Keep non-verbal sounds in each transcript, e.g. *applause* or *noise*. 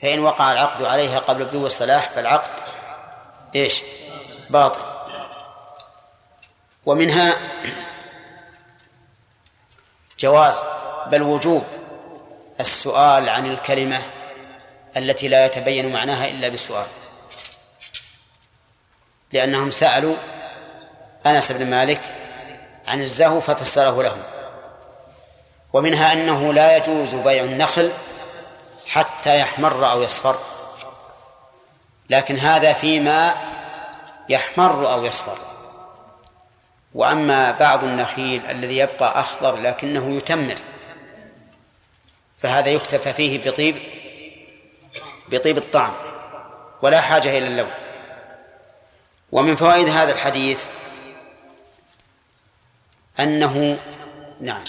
فإن وقع العقد عليها قبل بدو الصلاح فالعقد إيش؟ باطل. ومنها جواز بل وجوب السؤال عن الكلمة التي لا يتبين معناها إلا بالسؤال لأنهم سألوا أنس بن مالك عن الزهو ففسره لهم. ومنها أنه لا يجوز بيع النخل حتى يحمر أو يصفر. لكن هذا فيما يحمر أو يصفر. وأما بعض النخيل الذي يبقى أخضر لكنه يتمر فهذا يكتفى فيه بطيب بطيب الطعم ولا حاجة إلى اللون. ومن فوائد هذا الحديث أنه نعم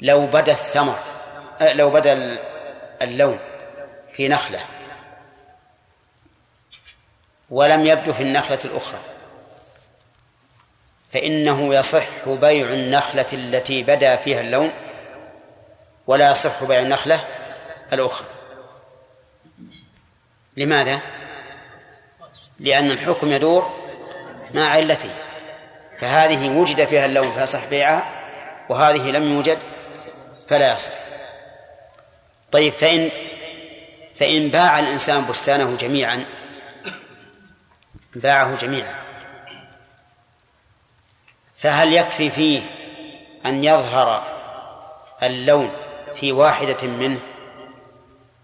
لو بدا الثمر لو بدا اللون في نخلة. ولم يبدو في النخلة الأخرى. فإنه يصح بيع النخلة التي بدا فيها اللون ولا يصح بيع النخلة الأخرى. لماذا؟ لأن الحكم يدور مع علته. فهذه وجد فيها اللون فيصح بيعها وهذه لم يوجد فلا يصح. طيب فإن فإن باع الإنسان بستانه جميعا باعه جميعا فهل يكفي فيه أن يظهر اللون في واحدة منه؟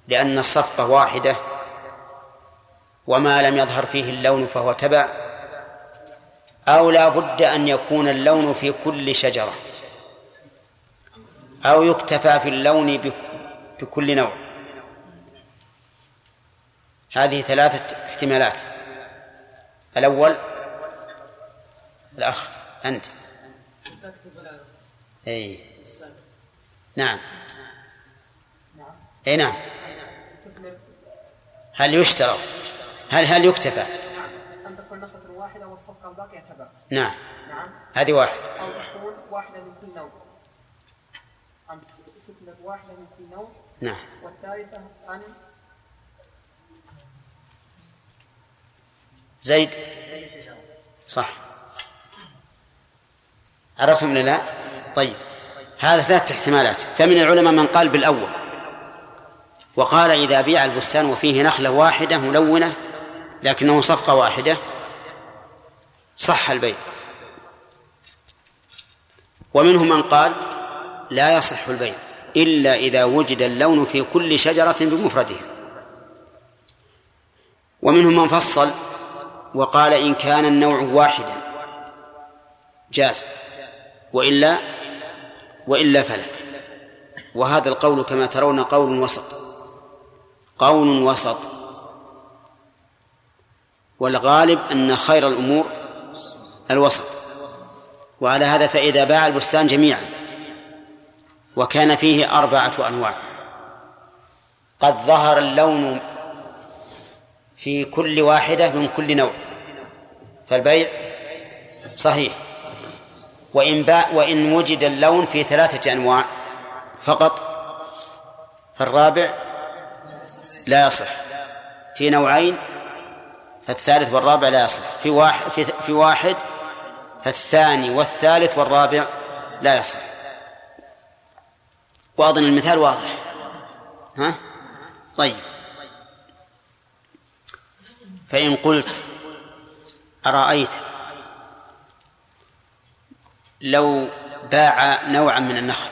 لأن الصفقة واحدة وما لم يظهر فيه اللون فهو تبع أو لا بد أن يكون اللون في كل شجرة أو يكتفى في اللون بكل نوع. هذه ثلاثة احتمالات. الأول الأخ أنت. أي. نعم. أي نعم. هل يشترط هل هل يكتفى؟ أن تكون نخلة واحدة والصفقة الباقية تبع. نعم نعم. هذه واحد. أو تكون واحدة من كل نوع أن تكتب واحدة من كل نوع نعم. والثالثة أن زيد. صح. عرفتم ولا لا؟ طيب. هذا ثلاثة احتمالات. فمن العلماء من قال بالأول. وقال إذا بيع البستان وفيه نخلة واحدة ملونة لكنه صفقة واحدة صح البيع. ومنهم من قال لا يصح البيع. إلا إذا وجد اللون في كل شجرة بمفردها. ومنهم من فصل وقال إن كان النوع واحدا. جاز. وإلا وإلا فلا. وهذا القول كما ترون قول وسط. قول وسط. والغالب أن خير الأمور الوسط. وعلى هذا فإذا باع البستان جميعا. وكان فيه أربعة أنواع. قد ظهر اللون في كل واحدة من كل نوع. فالبيع صحيح. وإن باع وإن وجد اللون في ثلاثة أنواع. فقط فالرابع لا يصح. في نوعين فالثالث والرابع لا يصح. في واحد في, في واحد فالثاني والثالث والرابع لا يصح. وأظن المثال واضح. ها؟ طيب. فإن قلت أرأيت لو باع نوعا من النخل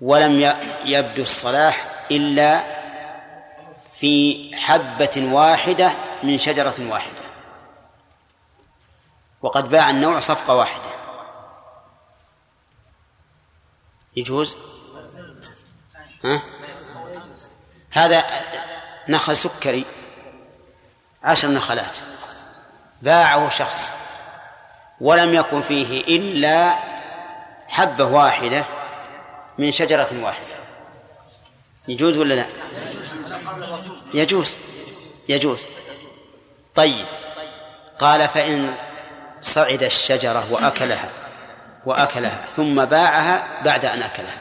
ولم يبدو الصلاح إلا في حبة واحدة من شجرة واحدة. وقد باع النوع صفقة واحدة. يجوز؟ ها؟ هذا نخل سكري عشر نخلات باعه شخص ولم يكن فيه إلا حبة واحدة من شجرة واحدة. يجوز ولا لا؟ يجوز يجوز. طيب قال فإن صعد الشجرة وأكلها وأكلها ثم باعها بعد أن أكلها.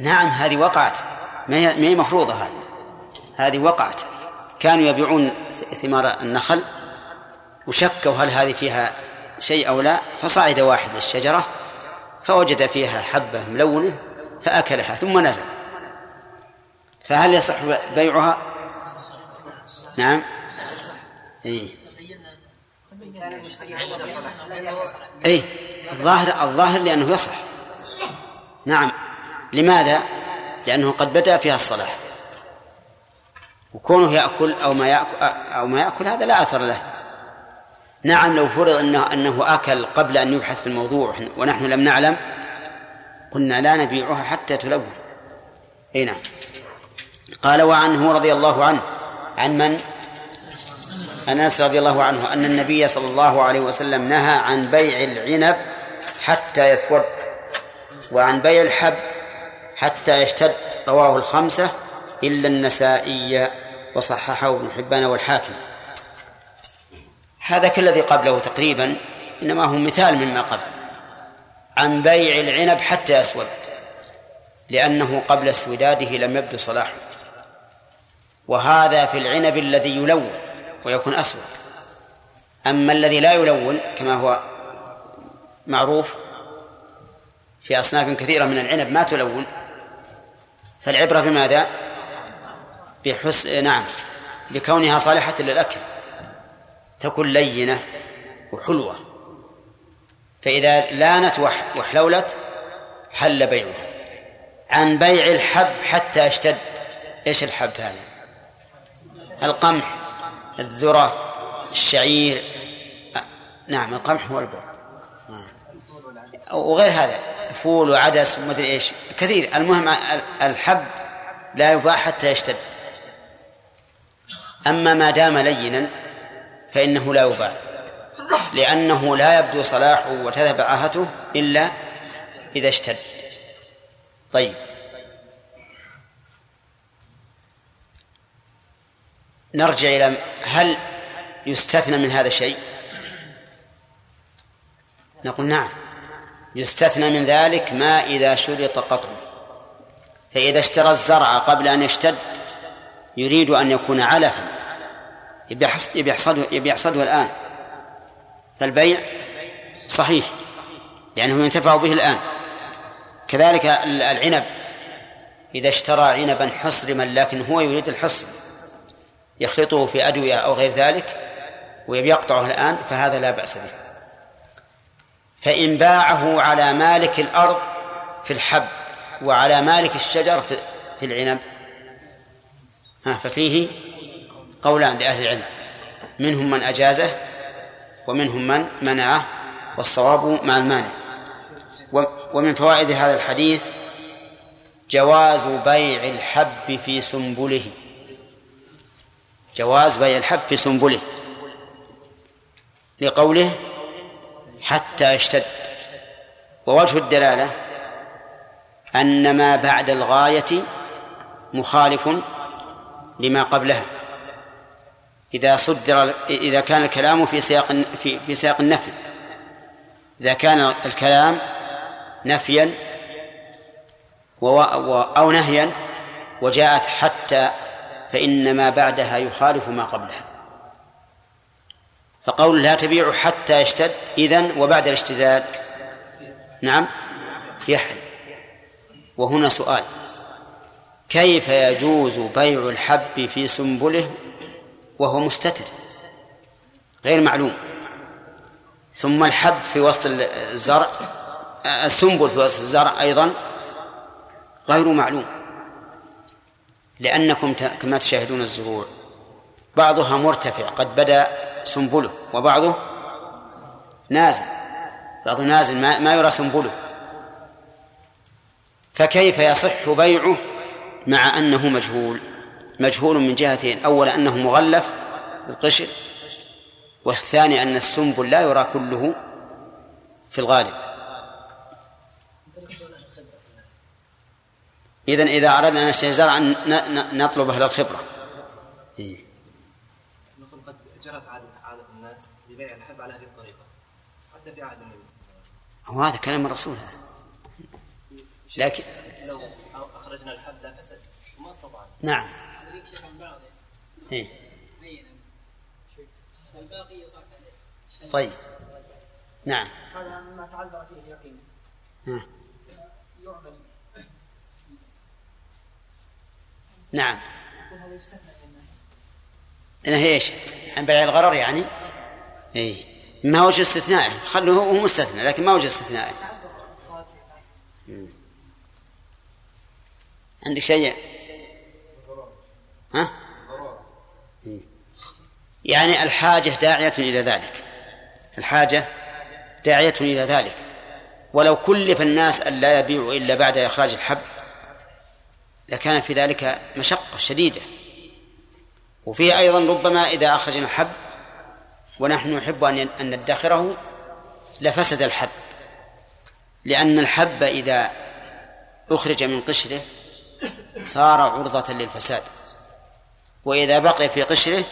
نعم هذه وقعت. ما هي مفروضة هذه؟ هذه وقعت. كانوا يبيعون ثمار النخل وشكوا هل هذه فيها شيء أو لا فصعد واحد للشجرة فوجد فيها حبة ملونة فأكلها ثم نزل. فهل يصح بيعها؟ نعم. إيه. اي الظاهر الظاهر لأنه يصح. نعم. لماذا؟ لأنه قد بدا فيها الصلاح. وكونه يأكل أو ما ياكل أو ما يأكل هذا لا أثر له. نعم لو فرض انه إنه أكل قبل أن يبحث في الموضوع ونحن لم نعلم قلنا لا نبيعها حتى تلون اي نعم. قال وعنه رضي الله عنه عن من؟ أنس رضي الله عنه أن النبي صلى الله عليه وسلم نهى عن بيع العنب حتى يسود وعن بيع الحب حتى يشتد رواه الخمسة إلا النسائي وصححه ابن حبان والحاكم. هذا كالذي قبله تقريبا إنما هو مثال مما قبل عن بيع العنب حتى يسود لأنه قبل اسوداده لم يبدو صلاحه. وهذا في العنب الذي يلون. ويكون أسود. أما الذي لا يلون كما هو معروف في أصناف كثيرة من العنب ما تلون فالعبرة بماذا؟ بحس نعم بكونها صالحة للأكل. تكون لينة وحلوة. فإذا لانت وحلولت حل بيعها. عن بيع الحب حتى يشتد إيش الحب هذا؟ القمح. الذرة الشعير نعم القمح هو البر وغير هذا فول وعدس ومدري إيش. كثير. المهم الحب لا يباع حتى يشتد. أما ما دام لينا فإنه لا يباع لأنه لا يبدو صلاحه وتذهب عاهته إلا إذا اشتد. طيب. نرجع إلى هل يستثنى من هذا شيء؟ نقول نعم. يستثنى من ذلك ما إذا شرط قطعه فإذا اشترى الزرع قبل أن يشتد يريد أن يكون علفا. يحصده, يحصده الآن. فالبيع صحيح لأنه ينتفع به الآن. كذلك العنب. إذا اشترى عنبا حصرما لكن هو يريد الحصر. يخلطه في أدوية أو غير ذلك ويبي يقطعه الآن فهذا لا بأس به. فإن باعه على مالك الأرض في الحب وعلى مالك الشجر في العنب. ها ففيه قولان لأهل العلم. منهم من أجازه ومنهم من منعه والصواب مع المانع. ومن فوائد هذا الحديث جواز بيع الحب في سنبله. جواز بيع الحب في سنبله. لقوله حتى يشتد. ووجه الدلالة أن ما بعد الغاية مخالف لما قبلها. إذا صدر إذا كان الكلام في سياق في في سياق النفي. إذا كان الكلام نفيا أو نهيا وجاءت حتى فإن ما بعدها يخالف ما قبلها. فقول لا تبيع حتى يشتد إذن وبعد الاشتداد. نعم؟ يحل. وهنا سؤال. كيف يجوز بيع الحب في سنبله وهو مستتر؟ غير معلوم. ثم الحب في وسط الزرع السنبل في وسط الزرع أيضا غير معلوم. لأنكم كما تشاهدون الزروع بعضها مرتفع قد بدأ سنبله وبعضه نازل. بعضه نازل ما, ما يرى سنبله. فكيف يصح بيعه مع أنه مجهول؟ مجهول من جهتين أولا أنه مغلف بالقشر والثاني أن السنبل لا يرى كله في الغالب. إذن إذا أردنا أن نشتري زرعا نطلب أهل الخبرة. إيه؟ نقول قد جرت عادة عادة الناس لبيع الحب على هذه الطريقة. حتى في عهد النبي صلى الله عليه وسلم. هذا كلام الرسول هذا. لكن لو أخرجنا الحب لا فسد ما استطعنا نعم. إيه؟ طيب. نعم. هذا مما تعذر فيه اليقين ها. يعمل نعم إنه إيش؟ عن بيع الغرر يعني؟ اي ما وجه استثنائه خلوه هو مستثنى لكن ما وجه استثنائه مم. عندك شيء؟ ها؟ يعني الحاجة داعية إلى ذلك الحاجة داعية إلى ذلك ولو كلف الناس أن لا يبيعوا إلا بعد إخراج الحب لكان في ذلك مشقة شديدة. وفيه أيضا ربما إذا أخرجنا الحب ونحن نحب أن ندخره لفسد الحب. لأن الحب إذا أخرج من قشره صار عرضة للفساد. وإذا بقي في قشره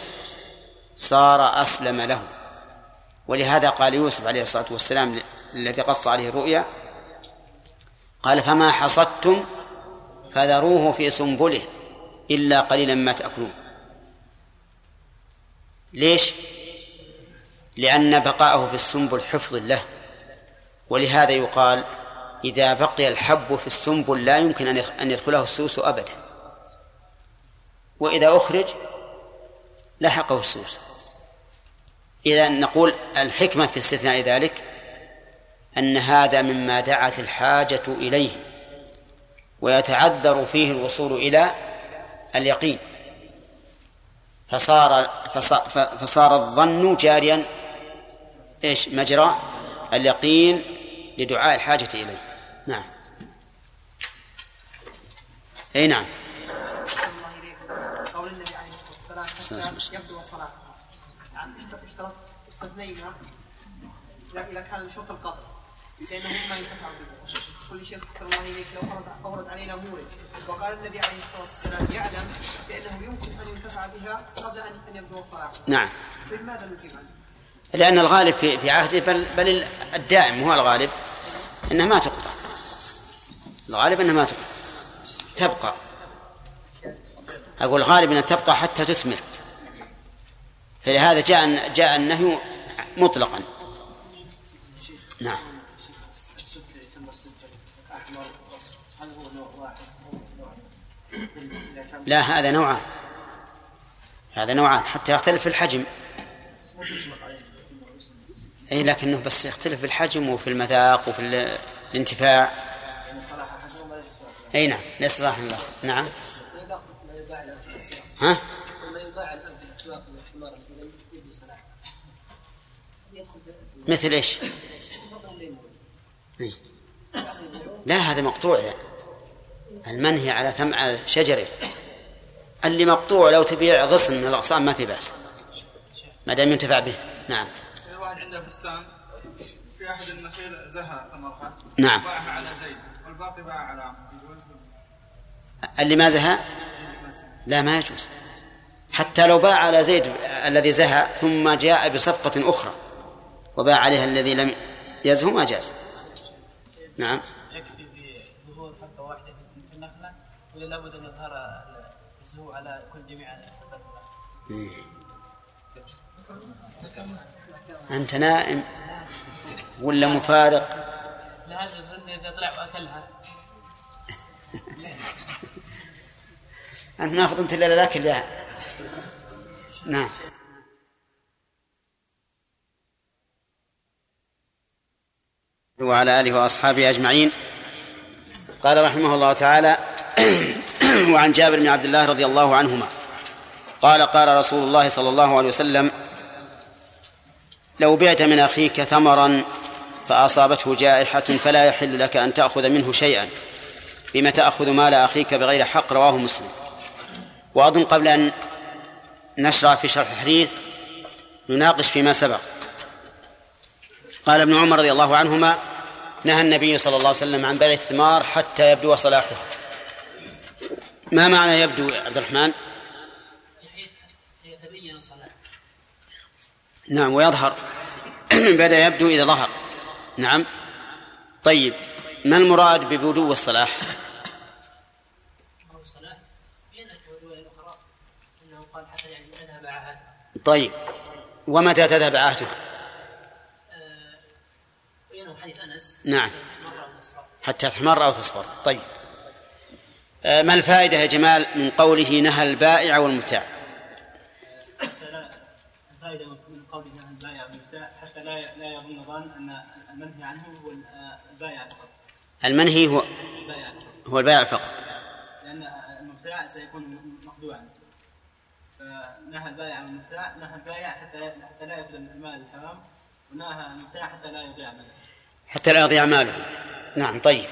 صار أسلم له. ولهذا قال يوسف عليه الصلاة والسلام الذي قص عليه الرؤيا قال فما حصدتم فذروه في سنبله إلا قليلا ما تأكلون. ليش؟ لأن بقاءه في السنبل حفظ له ولهذا يقال إذا بقي الحب في السنبل لا يمكن أن يدخله السوس أبدا. وإذا أخرج لحقه السوس. إذا نقول الحكمة في استثناء ذلك أن هذا مما دعت الحاجة إليه. ويتعذر فيه الوصول إلى اليقين. فصار فصار الظن جاريا إيش؟ مجرى اليقين لدعاء الحاجة إليه. نعم. أي نعم. قول النبي عليه الصلاة والسلام. يبدو الصلاه اشترط استثنينا اذا كان بشرط القطع لأنه مما ينتفع به كل شيخ احسن الله إليك. لو اورد اورد علينا مورد وقال النبي عليه الصلاة والسلام يعلم بأنه يمكن أن ينتفع بها قبل ان يبدو الصلاه نعم. فلماذا نجيب عنه؟ لأن الغالب في في عهده بل بل الدائم هو الغالب أنها ما تقطع الغالب أنها ما تقطع تبقى. أقول الغالب أنها تبقى حتى تثمر. فلهذا جاء جاء النهي مطلقا. نعم. لا هذا نوعان. هذا نوعان حتى يختلف في الحجم. اي لكنه بس يختلف في الحجم وفي المذاق وفي الانتفاع. إي نعم ليس صلاح الله. نعم. ها؟ مثل إيش؟ لا هذا مقطوع ذا المنهي على ثم على شجرة. اللي مقطوع لو تبيع غصن من الاغصان ما في بأس. ما دام ينتفع به. نعم. الواحد عنده بستان في أحد النخيل زهى ثمرها نعم. باعها على زيد والباقي باع على عمرو يجوز؟ اللي ما زهى؟ لا ما يجوز. حتى لو باع على زيد الذي زهى ثم جاء بصفقة أخرى وباع عليها الذي لم يزهو ما جاز. نعم. يكفي بظهور حبة واحدة في النخلة ولا لابد أن الزهو على كل جميع. أنت نائم ولا مفارق؟ لا إذا طلع وأكلها. أنت ما فطنت إلا لكن يا نعم. وعلى آله وأصحابه أجمعين. قال رحمه الله تعالى *coughs* وعن جابر بن عبد الله رضي الله عنهما. قال قال رسول الله صلى الله عليه وسلم لو بعت من أخيك ثمرا فأصابته جائحة فلا يحل لك أن تأخذ منه شيئا بما تأخذ مال أخيك بغير حق رواه مسلم. وأظن قبل أن نشرع في شرح الحديث نناقش فيما سبق. قال ابن عمر رضي الله عنهما نهى النبي صلى الله عليه وسلم عن بيع الثمار حتى يبدو صلاحها ما معنى يبدو يا عبد الرحمن؟ يتبين نعم ويظهر. *clears throat* من بدا يبدو إذا ظهر. نعم. طيب ما المراد ببدو الصلاح؟ يعني طيب ومتى تذهب عهده؟ نعم. حتى تحمر أو تصفر طيب. ما الفائدة يا جمال من قوله نهى البائع والمبتاع حتى لا الفائدة من قول نهى البائع والمبتاع حتى لا لا يظن ظان أن المنهي عنه هو البائع فقط. المنهي هو البائع فقط. هو البائع فقط. لأن المبتاع سيكون مخدوعا فنهى البائع عن المبتاع نهى البائع حتى حتى لا يأكل المال الحرام ونهى المبتاع حتى لا يضيع ماله. حتى لا يضيع ماله. نعم طيب.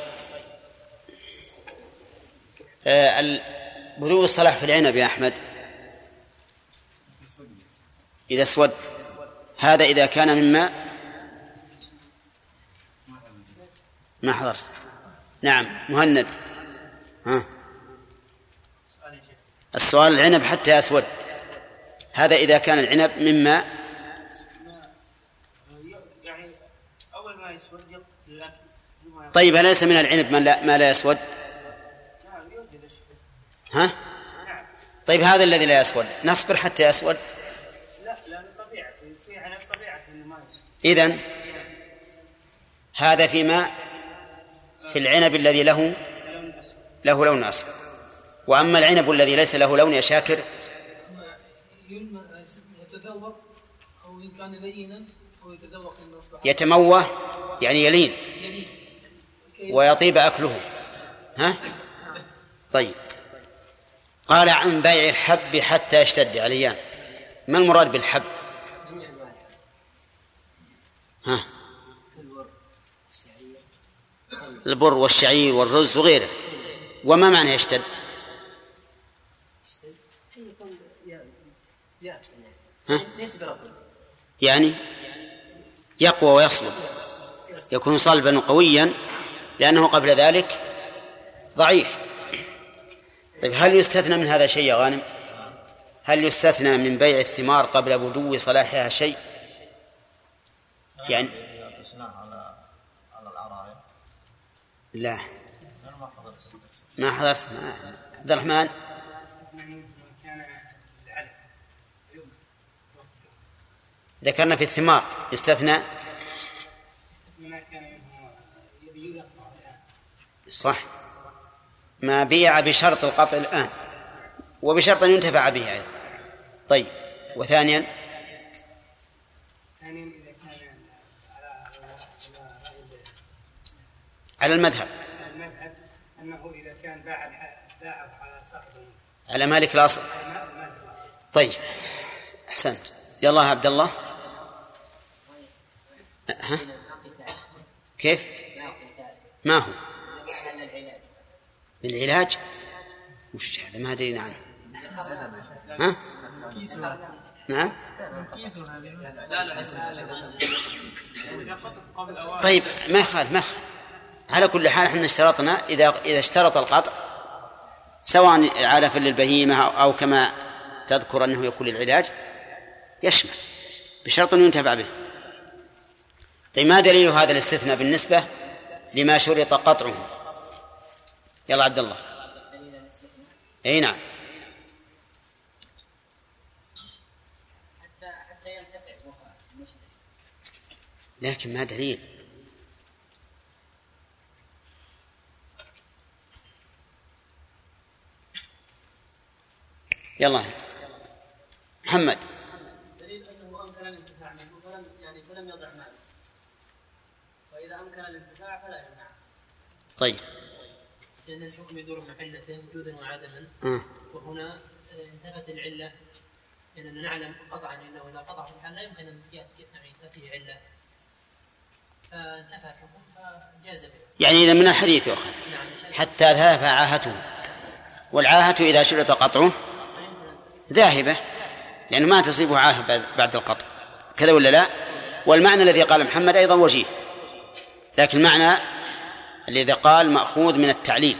آه، بدو الصلاح في العنب يا أحمد. إذا أسود. هذا إذا كان مما ما حضرت. نعم مهند. ها. السؤال العنب حتى يسود هذا إذا كان العنب مما يعني أول ما يسود طيب هل ليس من العنب ما لا, ما لا يسود؟ ها؟ طيب هذا الذي لا يسود. نصبر حتى يسود. لا انه ما إذن هذا فيما في العنب الذي له له لون أسود. وأما العنب الذي ليس له لون يا شاكر يتذوق أو إن كان لينا أو يتذوق يتموه يعني يلين. ويطيب أكله. ها؟ طيب. قال عن بيع الحب حتى يشتد عليان ما المراد بالحب؟ ها؟ البر والشعير والرز وغيره. وما معنى يشتد؟ ها؟ يعني يقوى ويصلب. يكون صلبا قويا لأنه قبل ذلك ضعيف. طيب هل يستثنى من هذا شيء يا غانم؟ هل يستثنى من بيع الثمار قبل بدو صلاحها شيء؟ يعني لا. ما حضرت. ما عبد الرحمن؟ ذكرنا في الثمار. يستثنى؟ صح. ما بيع بشرط القطع الآن وبشرط أن ينتفع به أيضا. طيب وثانيا؟ ثانيا إذا كان على على على على المذهب. المذهب أنه إذا كان باع باعه على صاحب على مالك الأصل طيب أحسنت. يلا يا عبد الله. ها؟ كيف؟ ما هو؟ للعلاج وش هذا ما أدري عنه ها؟ نعم طيب ما يخالف ما يخالف على كل حال إحنا اشترطنا إذا إذا اشترط القطع سواء علفا للبهيمه أو كما تذكر أنه يكون للعلاج يشمل بشرط انه ينتفع به. طيب ما دليل هذا الاستثناء بالنسبة لما شرط قطعه؟ يلا عبد الله. إي نعم. حتى حتى ينتفع المشتري. لكن ما دليل. يلا. محمد. دليل أنه امكن الانتفاع منه فلم يعني فلم يضع ماله واذا امكن الانتفاع فلا يمنع. طيب. لأن الحكم يدور مع علته وجودا وعدما. وهنا آه، انتفت العلة لأننا نعلم قطعا إنه إذا قطع في الحال لا يمكن أن يأتي- يعني عله فانتفى الحكم فجاز به. يعني إذا من الحديث يؤخذ نعم حتى ذهب عاهته. والعاهة إذا شرط قطعه ذاهبة. لأنه ما تصيبه عاهة بعد- بعد القطع. كذا ولا لا؟ والمعنى الذي قال محمد أيضا وجيه. لكن المعنى الذي قال مأخوذ من التعليل.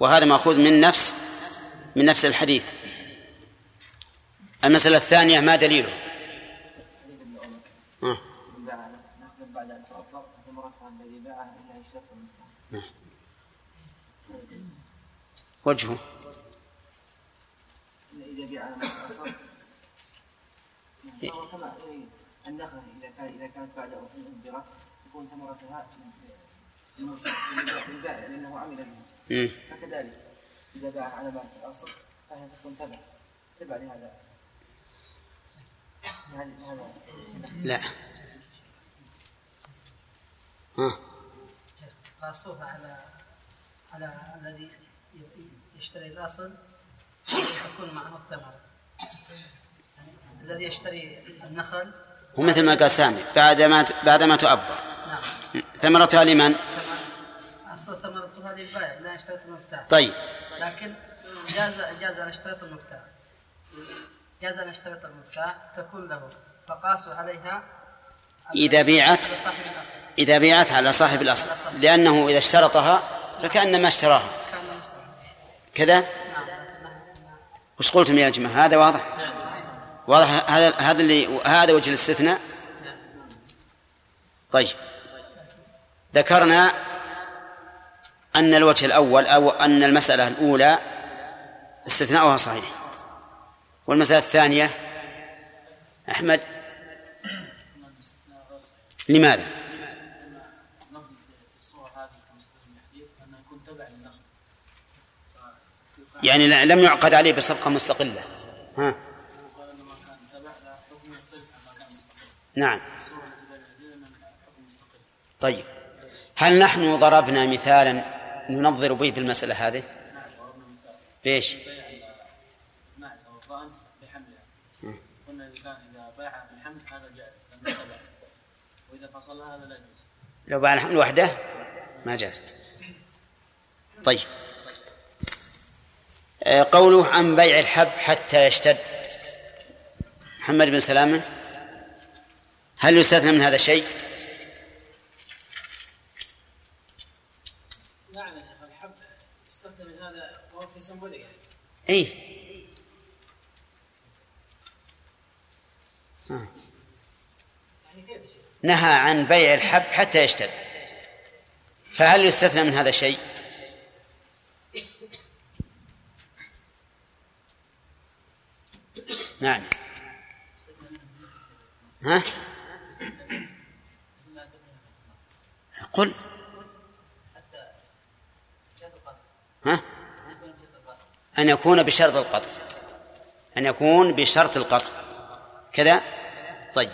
وهذا مأخوذ من نفس من نفس الحديث. المسألة الثانية ما دليله؟ وجهه. إذا بيع على ما أصل النخلة إذا كانت بعد أن تكون ثمرتها للبائع لأنه عمل مم. فكذلك إذا باع على بعد الأصل فهي تكون تبع. تبع لهذا. لهذا هذا. لا. ها. قاسوها على على الذي يشتري الأصل تكون معه الثمره يعني الذي يشتري النخل هو مثل ما قال سامي بعد ما بعد ما تؤبر. نعم. ثمرتها لمن؟ أصل ثمرتها للبائع لا يشترط المبتاع. طيب. لكن جاز جاز أن اشترط المبتاع. جاز أن اشترط المبتاع تكون له فقاسوا عليها إذا بيعت إذا بيعت على صاحب الأصل. لأنه إذا اشترطها فكأنما اشتراها. كان مشترط. كذا؟ نعم وش قلتم يا جماعة؟ هذا واضح؟ واضح هذا هذا اللي هذا وجه الاستثناء؟ طيب. ذكرنا أن الوجه الأول أو أن المسألة الأولى استثناؤها صحيح. والمسألة الثانية أحمد؟ لماذا؟ يعني لم يعقد عليه بصفقة مستقلة. ها؟ نعم. طيب. هل نحن ضربنا مثالا ننظر به بالمسألة هذه؟ ضربنا مثال بيش قلنا إذا كان إذا باع بالحمل هذا جائز وإذا هذا لا يجوز لو باع الحمل وحده؟ ما جاز. طيب. آه، قوله عن بيع الحب حتى يشتد. محمد بن سلامة؟ هل يستثنى من هذا شيء؟ نعم يا شيخ الحب يستثنى من هذا وهو في سنبله يعني. اي يعني يا شيخ؟ نهى عن بيع الحب حتى يشتد فهل يستثنى من هذا شيء؟ نعم. ها؟ قل. ها؟ أن يكون بشرط القطع أن يكون بشرط القطع كذا؟ طيب.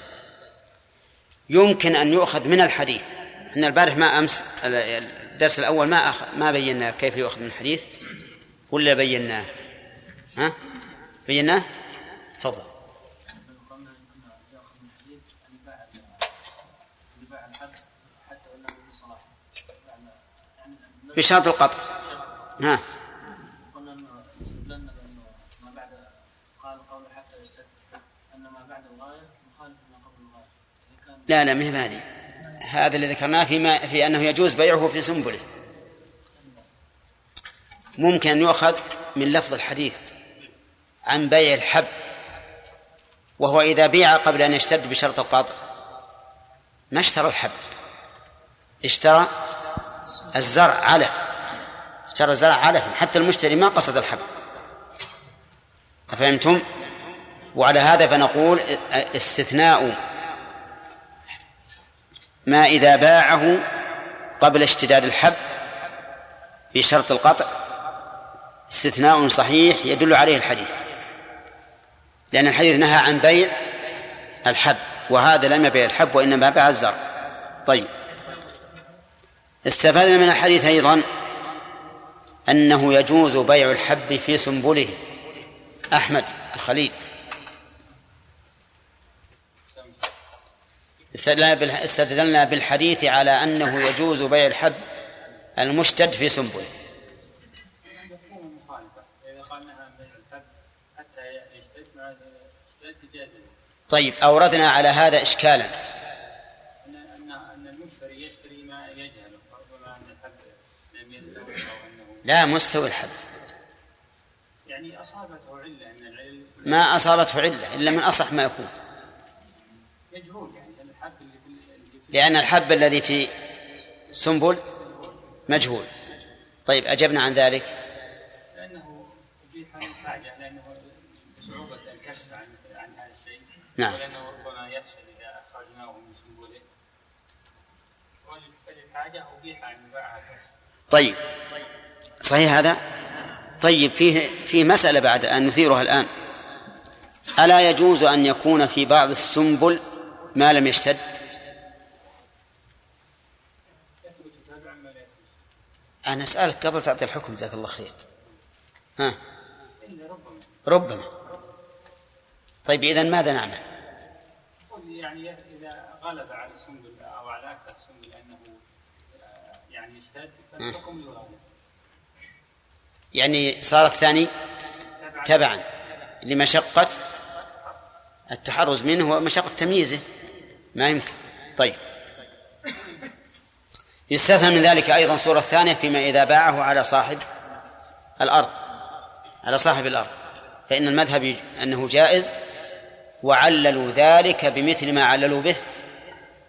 يمكن أن يؤخذ من الحديث. إحنا البارح ما أمس الدرس الأول ما أخ... ما بينا كيف يؤخذ من الحديث؟ ولا بيناه؟ ها؟ بيناه؟ تفضل قلنا يمكن ياخذ من الحديث ان يباع اللي باع الحب حتى وان له صلاح يعني بشرط القطع ها قلنا انه استدللنا بانه ما بعد قال قول حتى يشتد ان ما بعد الغايه مخالف ما قبل الغايه اذا كان لا لا ما هي بهذه. هذا اللي ذكرناه فيما في أنه يجوز بيعه في سنبله. ممكن أن يؤخذ من لفظ الحديث عن بيع الحب وهو إذا بيع قبل أن يشتد بشرط القطع. ما اشترى الحب؟ اشترى الزرع علف. اشترى الزرع علف حتى المشتري ما قصد الحب أفهمتم؟ وعلى هذا فنقول استثناء ما إذا باعه قبل اشتداد الحب بشرط القطع. استثناء صحيح يدل عليه الحديث. لأن الحديث نهى عن بيع الحب وهذا لم يبيع الحب وإنما باع الزرع. طيب. استفدنا من الحديث أيضا أنه يجوز بيع الحب في سنبله. أحمد الخليل. استدلنا بالحديث على أنه يجوز بيع الحب المشتد في سنبله. طيب أوردنا على هذا إشكالا. لا مستوي الحب يعني أصابته علة ان العلم؟ ما أصابته علة إلا من أصح ما يكون. مجهول يعني الحب اللي في في لأن الحب الذي في سنبل مجهول. طيب أجبنا عن ذلك؟ لأن الحاجة لأنه صعوبة الكشف عن عن هذا الشيء. نعم. ولأنه ربما يفشل إذا أخرجناه من سنبله. فللحاجة أبيح أن يباع طيب. صحيح هذا؟ طيب فيه فيه مسألة بعد أن نثيرها الآن. ألا يجوز أن يكون في بعض السنبل ما لم يشتد؟ أنا أسألك قبل تعطي الحكم جزاك الله خير. ها؟ ربما. طيب إذا ماذا نعمل؟ يعني إذا غلب على السنبل أو على أكثر السنبل أنه آه، يعني يشتد فالحكم يغالب يعني صار الثاني تبعا لمشقة التحرز منه ومشقة تمييزه. ما يمكن. طيب. يستثنى من ذلك أيضا صورة ثانية فيما إذا باعه على صاحب الأرض. على صاحب الأرض. فإن المذهب أنه جائز وعللوا ذلك بمثل ما عللوا به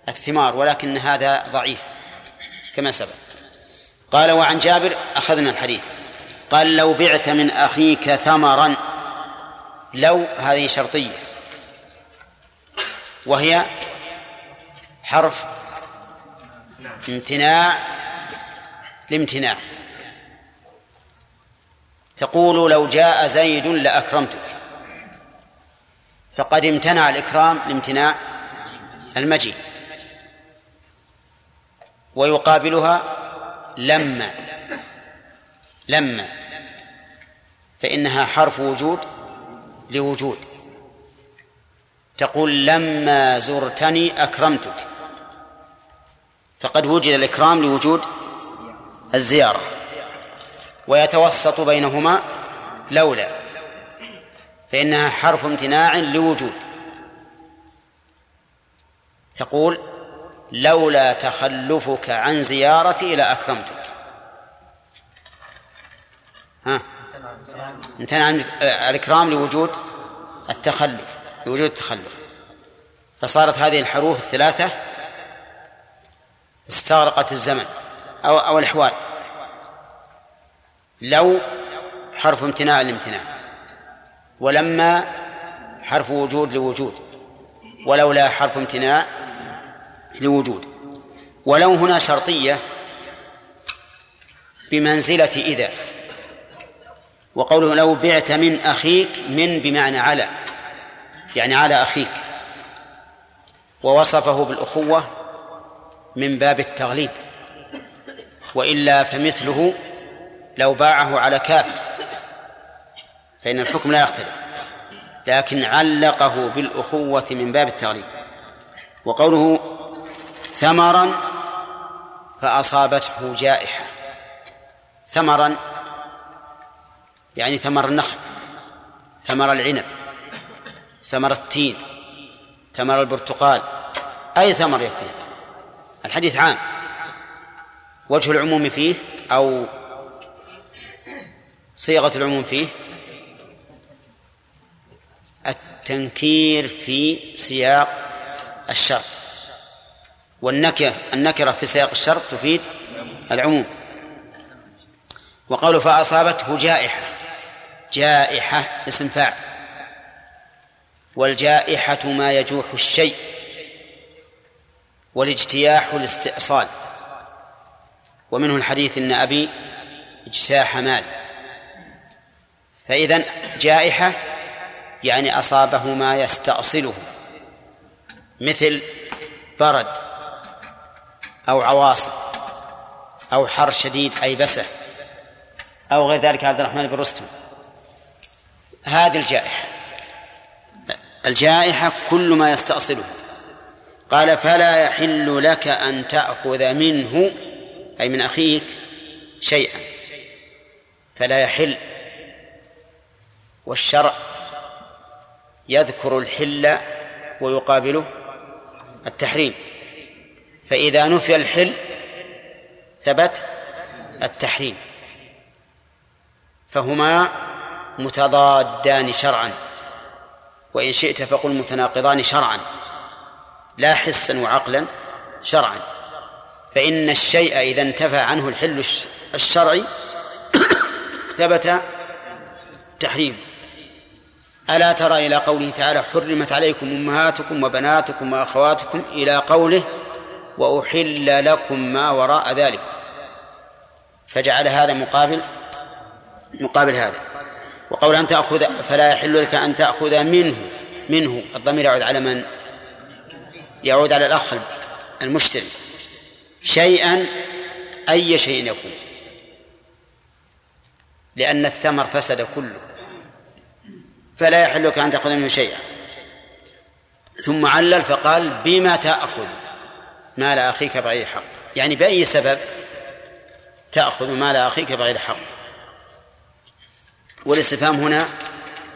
الثمار ولكن هذا ضعيف كما سبق. قال وعن جابر أخذنا الحديث. قال لو بعت من أخيك ثمرا لو هذه شرطية. وهي حرف امتناع لامتناع. تقول لو جاء زيد لأكرمتك. فقد امتنع الإكرام لامتناع المجيء. ويقابلها لما. لما فإنها حرف وجود لوجود. تقول لما زرتني أكرمتك فقد وجد الإكرام لوجود الزيارة ويتوسط بينهما لولا فإنها حرف امتناع لوجود. تقول لولا تخلفك عن زيارتي لأكرمتك ها؟ امتنع عن الإكرام لوجود التخلف لوجود التخلف. فصارت هذه الحروف الثلاثة استغرقت الزمن أو أو الأحوال. لو حرف امتناع لامتناع ولما حرف وجود لوجود ولولا حرف امتناع لوجود. ولو هنا شرطية بمنزلة إذا. وقوله لو بعت من أخيك من بمعنى على يعني على أخيك ووصفه بالأخوة من باب التغليب وإلا فمثله لو باعه على كافر فإن الحكم لا يختلف لكن علقه بالأخوة من باب التغليب وقوله ثمرا فأصابته جائحة ثمرا يعني ثمر النخل ثمر العنب ثمر التين ثمر البرتقال أي ثمر يكون. الحديث عام. وجه العموم فيه أو صيغة العموم فيه التنكير في سياق الشرط. والنكرة النكرة في سياق الشرط تفيد العموم. وقوله فأصابته جائحة. جائحة اسم فاعل. والجائحة ما يجوح الشيء. والاجتياح الاستئصال. ومنه الحديث إن أبي اجتاح مال. فاذا جائحة يعني أصابه ما يستأصله. مثل برد أو عواصف أو حر شديد اي بسه أو غير ذلك. عبد الرحمن بن رستم. هذه الجائحة. الجائحة كل ما يستأصله. قال فلا يحل لك أن تأخذ منه أي من أخيك شيئا. فلا يحل. والشرع يذكر الحل ويقابله التحريم. فإذا نفي الحل ثبت التحريم. فهما متضادان شرعا. وإن شئت فقل متناقضان شرعا. لا حسا وعقلا شرعا. فإن الشيء إذا انتفى عنه الحل الشرعي *coughs* ثبت تحريم. ألا ترى إلى قوله تعالى حرمت عليكم أمهاتكم وبناتكم وأخواتكم إلى قوله وأحل لكم ما وراء ذلك. فجعل هذا مقابل مقابل هذا. وقول أن تأخذ فلا يحل لك أن تأخذ منه منه. الضمير يعود على من؟ يعود على الأخ المشتري. شيئا أي شيء يكون. لأن الثمر فسد كله. فلا يحل لك أن تأخذ منه شيئا. ثم علل فقال بما تأخذ؟ مال أخيك بغير حق. يعني بأي سبب تأخذ مال أخيك بغير حق؟ والاستفهام هنا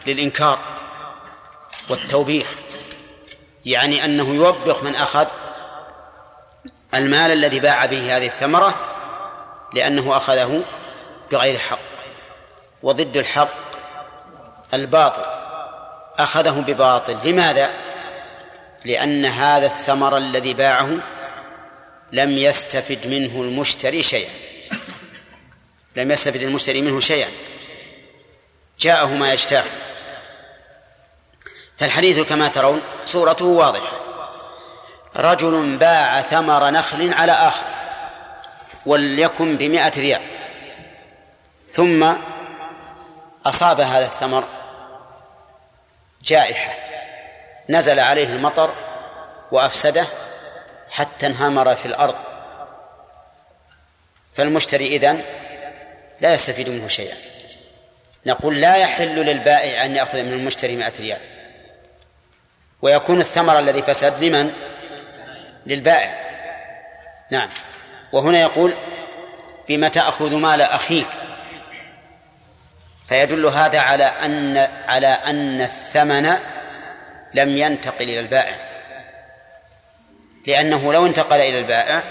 للإنكار والتوبيخ يعني أنه يوبخ من أخذ المال الذي باع به هذه الثمرة لأنه أخذه بغير حق وضد الحق الباطل أخذه بباطل لماذا؟ لأن هذا الثمر الذي باعه لم يستفد منه المشتري شيئا لم يستفد المشتري منه شيئا جاءه ما يشتاق فالحديث كما ترون صورته واضحة. رجل باع ثمر نخل على آخر وليكن بمائة ريال. ثم أصاب هذا الثمر جائحة. نزل عليه المطر وأفسده حتى انهمر في الأرض. فالمشتري إذن لا يستفيد منه شيئا. نقول لا يحل للبائع أن يأخذ من المشتري مائة ريال. ويكون الثمر الذي فسد لمن؟ للبائع. نعم. وهنا يقول بما تأخذ مال أخيك. فيدل هذا على أن على أن الثمن لم ينتقل إلى البائع. لأنه لو انتقل إلى البائع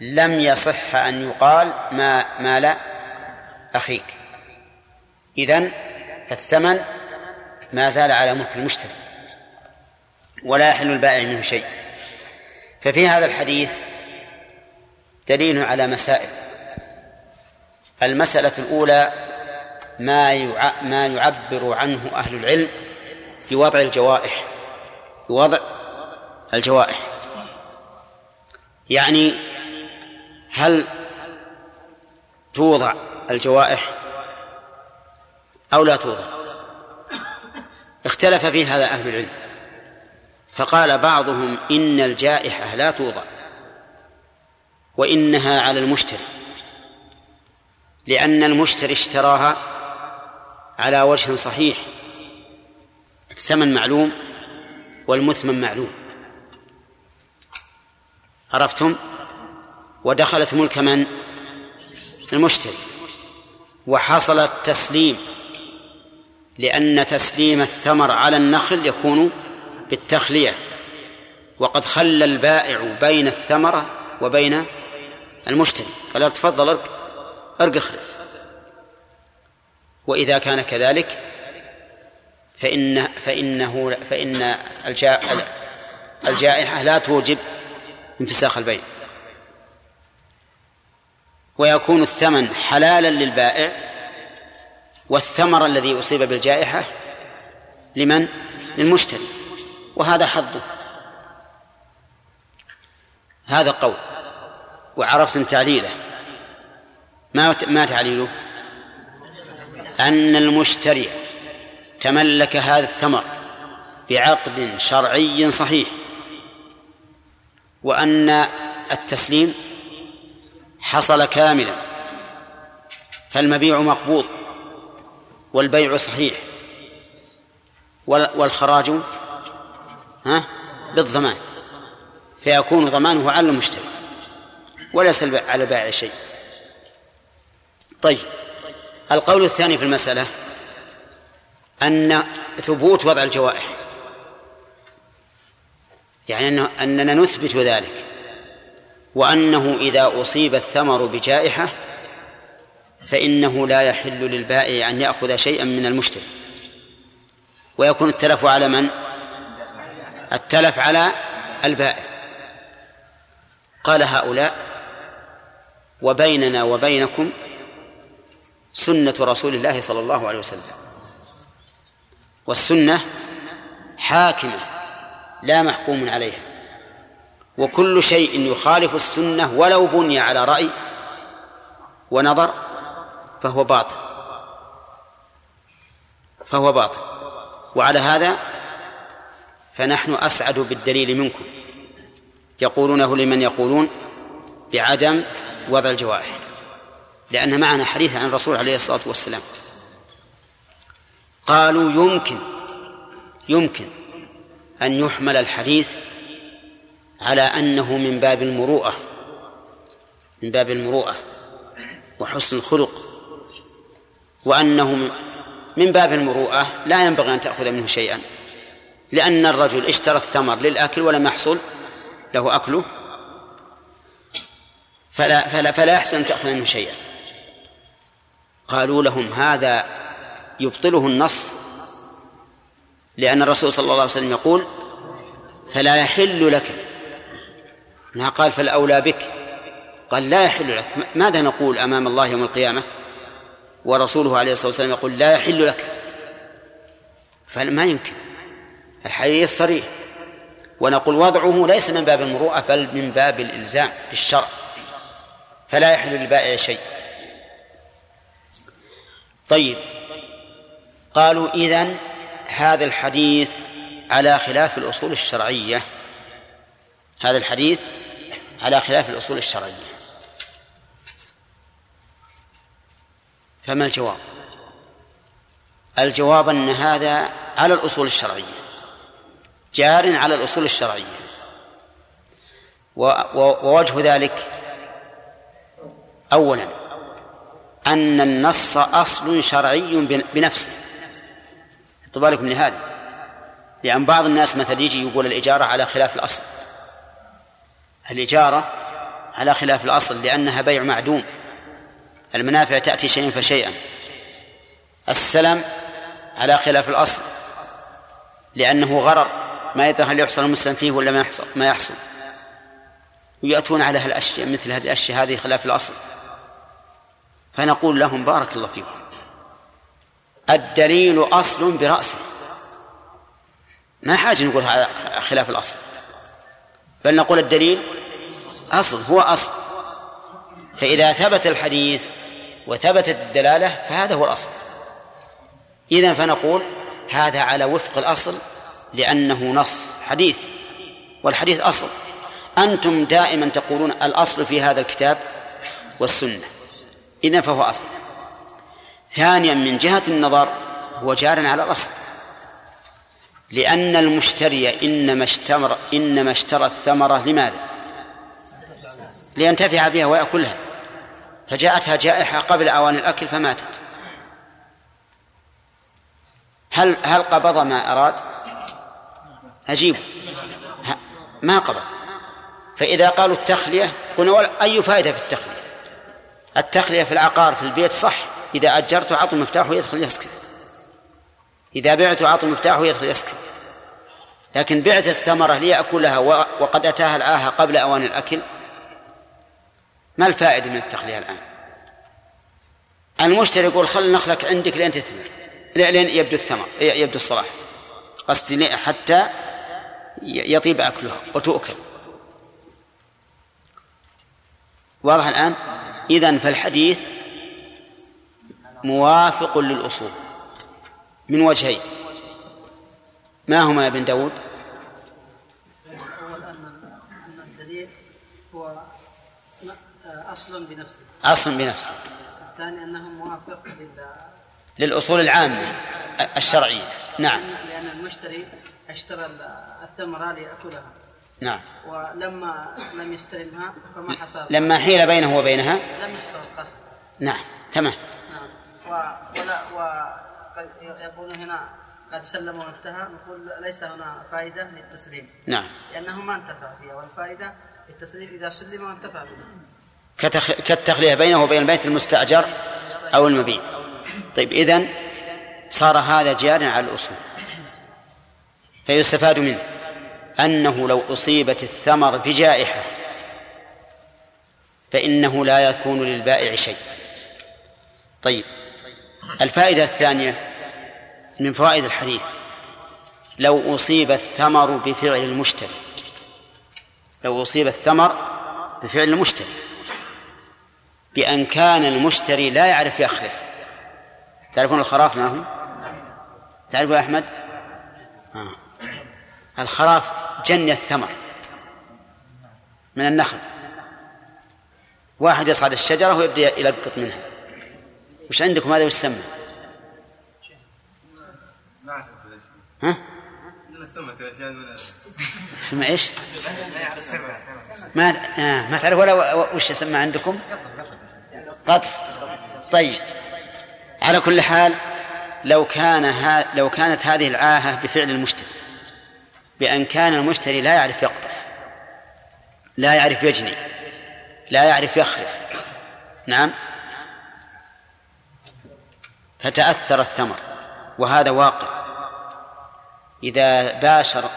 لم يصح أن يقال ما مال أخيك. إذن فالثمن ما زال على ملك المشتري ولا يحل البائع منه شيء. ففي هذا الحديث دليل على مسائل. المسألة الأولى ما ما يعبر عنه أهل العلم في وضع الجوائح بوضع الجوائح. يعني هل توضع الجوائح أو لا توضع. اختلف في هذا أهل العلم. فقال بعضهم إن الجائحة لا توضع وإنها على المشتري لأن المشتري اشتراها على وجه صحيح. الثمن معلوم والمثمن معلوم. عرفتم؟ ودخلت ملك من؟ المشتري. وحصل التسليم. لأن تسليم الثمر على النخل يكون بالتخلية. وقد خلى البائع بين الثمرة وبين المشتري. قال تفضل ارق ارق اخرج. وإذا كان كذلك فإن فإنه فإن الجائحة لا توجب انفساخ البيع. ويكون الثمن حلالا للبائع والثمر الذي أصيب بالجائحة لمن؟ للمشتري. وهذا حظه. هذا قول. وعرفتم تعليله. ما ما تعليله؟ أن المشتري تملك هذا الثمر بعقد شرعي صحيح. وأن التسليم حصل كاملا. فالمبيع مقبوض. والبيع صحيح. والخراج ها بالضمان. فيكون ضمانه على المشتري. وليس على البائع شيء. طيب. القول الثاني في المسألة أن ثبوت وضع الجوائح. يعني أننا نثبت ذلك. وأنه إذا أصيب الثمر بجائحة فإنه لا يحل للبائع أن يأخذ شيئا من المشتري. ويكون التلف على من؟ التلف على البائع. قال هؤلاء وبيننا وبينكم سنة رسول الله صلى الله عليه وسلم. والسنة حاكمة لا محكوم عليها. وكل شيء يخالف السنة ولو بني على رأي ونظر فهو باطل. فهو باطل. وعلى هذا فنحن أسعد بالدليل منكم. يقولونه لمن يقولون؟ بعدم وضع الجوارح لأن معنا حديث عن الرسول عليه الصلاة والسلام. قالوا يمكن يمكن أن يحمل الحديث على أنه من باب المروءة من باب المروءة وحسن الخلق. وأنه من باب المروءة لا ينبغي أن تأخذ منه شيئا لأن الرجل اشترى الثمر للأكل ولم يحصل له أكله فلا فلا فلا يحسن أن تأخذ منه شيئا. قالوا لهم هذا يبطله النص لأن الرسول صلى الله عليه وسلم يقول فلا يحل لك. ما قال فالأولى بك. قال لا يحل لك. ماذا نقول أمام الله يوم القيامة؟ ورسوله عليه الصلاة والسلام يقول لا يحل لك. فما يمكن؟ الحديث صريح. ونقول وضعه ليس من باب المروءة بل من باب الإلزام بالشرع. فلا يحل للبائع شيء. طيب. قالوا إذن هذا الحديث على خلاف الأصول الشرعية. هذا الحديث على خلاف الأصول الشرعية. فما الجواب؟ الجواب أن هذا على الأصول الشرعية جار على الأصول الشرعية. ووجه ذلك أولا أن النص أصل شرعي بنفسه. حطوا بالكم من هذا؟ لأن بعض الناس مثلا يجي يقول الإجارة على خلاف الأصل. الإجارة على خلاف الأصل لأنها بيع معدوم. المنافع تأتي شيئا فشيئا. السلم على خلاف الأصل لأنه غرر ما يدري هل يحصل المسلم فيه ولا ما يحصل ما يحصل. ويأتون على هالأشياء مثل هذه الأشياء هذه خلاف الأصل. فنقول لهم بارك الله فيكم. الدليل أصل برأسه. ما حاجة نقول هذا خلاف الأصل. بل نقول الدليل أصل هو أصل. فإذا ثبت الحديث وثبتت الدلالة فهذا هو الأصل. إذا فنقول هذا على وفق الأصل لأنه نص حديث والحديث أصل. أنتم دائما تقولون الأصل في هذا الكتاب والسنة. إذن فهو أصل. ثانيا من جهة النظر هو جار على الأصل. لأن المشتري إنما اشترى إنما اشترى الثمرة لماذا؟ لينتفع بها ويأكلها. فجاءتها جائحة قبل أوان الأكل فماتت. هل هل قبض ما أراد؟ أجيب ما قبض. فإذا قالوا التخلية قلنا أي فائدة في التخلية؟ التخلية في العقار في البيت صح إذا أجرته عطوا مفتاحه يدخل يسكن. إذا بعته عطوا مفتاحه يدخل يسكن. لكن بعت الثمرة ليأكلها وقد أتاها العاهة قبل أوان الأكل ما الفائدة من التخلية الآن؟ المشتري يقول خل نخلك عندك لين تثمر لين يبدو الثمر يبدو الصلاح. قصدي حتى يطيب أكلها وتؤكل. واضح الآن؟ إذن فالحديث موافق للأصول. من وجهين. ما هما يا ابن داود الأول أن الدليل هو أصل بنفسه أصل بنفسه الثاني أنه موافق للأصول العامة الشرعية. نعم. لأن المشتري اشترى الثمرة ليأكلها. نعم. ولما لم يستلمها فما حصل؟ لما حيل بينه وبينها؟ لم يحصل القصد. نعم. تمام. نعم. و- ولا وقد يقولون هنا قد سلم وانتهى نقول ليس هنا فائدة للتسليم. نعم. لأنه ما انتفع فيها والفائدة للتسليم إذا سلم وانتفع بها. كالتخلية بينه وبين البيت المستأجر أو المبيع طيب إذن صار هذا جارا على الأصول. فيستفاد منه أنه لو أصيبت الثمر بجائحة فإنه لا يكون للبائع شيء. طيب الفائدة الثانية من فوائد الحديث لو أصيب الثمر بفعل المشتري. لو أصيب الثمر بفعل المشتري. بأن كان المشتري لا يعرف يخلف تعرفون الخراف ما هو؟ تعرف يا أحمد؟ آه. الخراف جني الثمر من النخل واحد يصعد الشجرة ويبدأ يلقط منها وش عندكم هذا وش سمى؟ ها؟ إيش؟ ما آه ما تعرف ولا وش يسمى عندكم؟ قطف طيب. على كل حال لو كان ها لو كانت هذه العاهة بفعل المشتري بأن كان المشتري لا يعرف يقطف لا يعرف يجني لا يعرف يخرف نعم فتأثر الثمر وهذا واقع. إذا باشر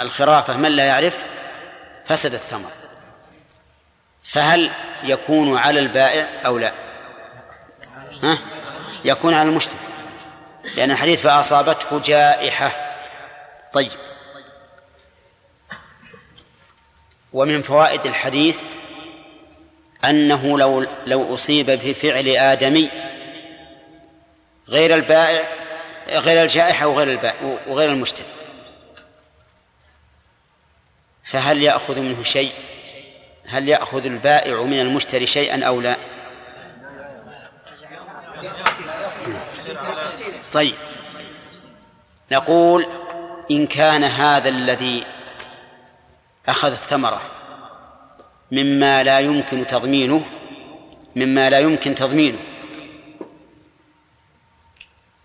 الخرافة من لا يعرف فسد الثمر فهل يكون على البائع أو لا؟ ها؟ يكون على المشتري. لأن الحديث فأصابته جائحة. طيب. ومن فوائد الحديث أنه لو لو أصيب بفعل آدمي غير البائع غير الجائحة وغير البائع وغير المشتري. فهل يأخذ منه شيء؟ هل يأخذ البائع من المشتري شيئا أو لا؟ طيب. نقول إن كان هذا الذي أخذ الثمرة مما لا يمكن تضمينه مما لا يمكن تضمينه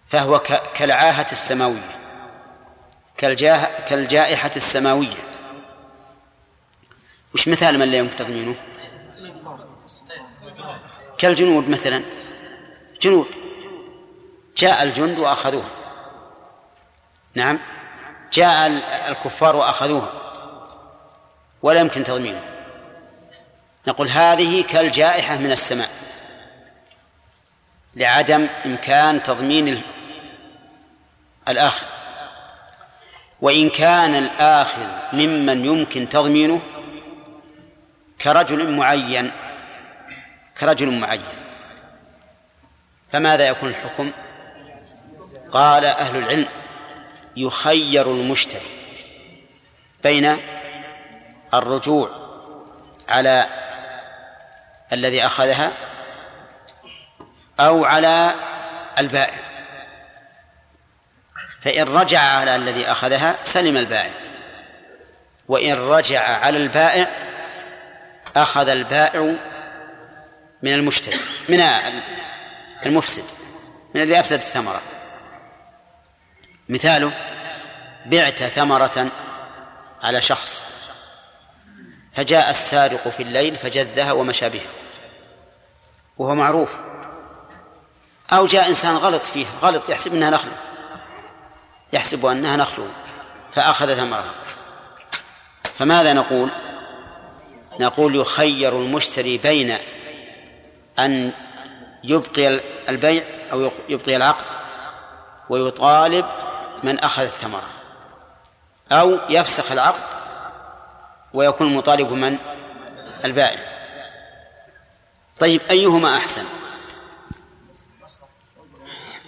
فهو كالعاهة السماوية كالجائحة السماوية. وش مثال من لا يمكن تضمينه؟ كالجنود مثلا. جنود. جاء الجند وأخذوها نعم. جاء الكفار وأخذوها ولا يمكن تضمينه. نقول هذه كالجائحة من السماء. لعدم إمكان تضمين الآخر. وإن كان الآخر ممن يمكن تضمينه كرجل معين كرجل معين. فماذا يكون الحكم؟ قال أهل العلم يخير المشتري بين الرجوع على الذي أخذها أو على البائع. فإن رجع على الذي أخذها سلم البائع وإن رجع على البائع أخذ البائع من المشتري من المفسد من الذي أفسد الثمرة. مثاله بعت ثمرة على شخص فجاء السارق في الليل فجذها ومشى بها. وهو معروف. أو جاء إنسان غلط فيها غلط يحسب أنها نخلة. يحسب أنها نخل فأخذ ثمرها. فماذا نقول؟ نقول يخير المشتري بين أن يبقي البيع أو يبقي العقد ويطالب من أخذ الثمرة أو يفسخ العقد ويكون المطالب من؟ البائع. طيب أيهما أحسن؟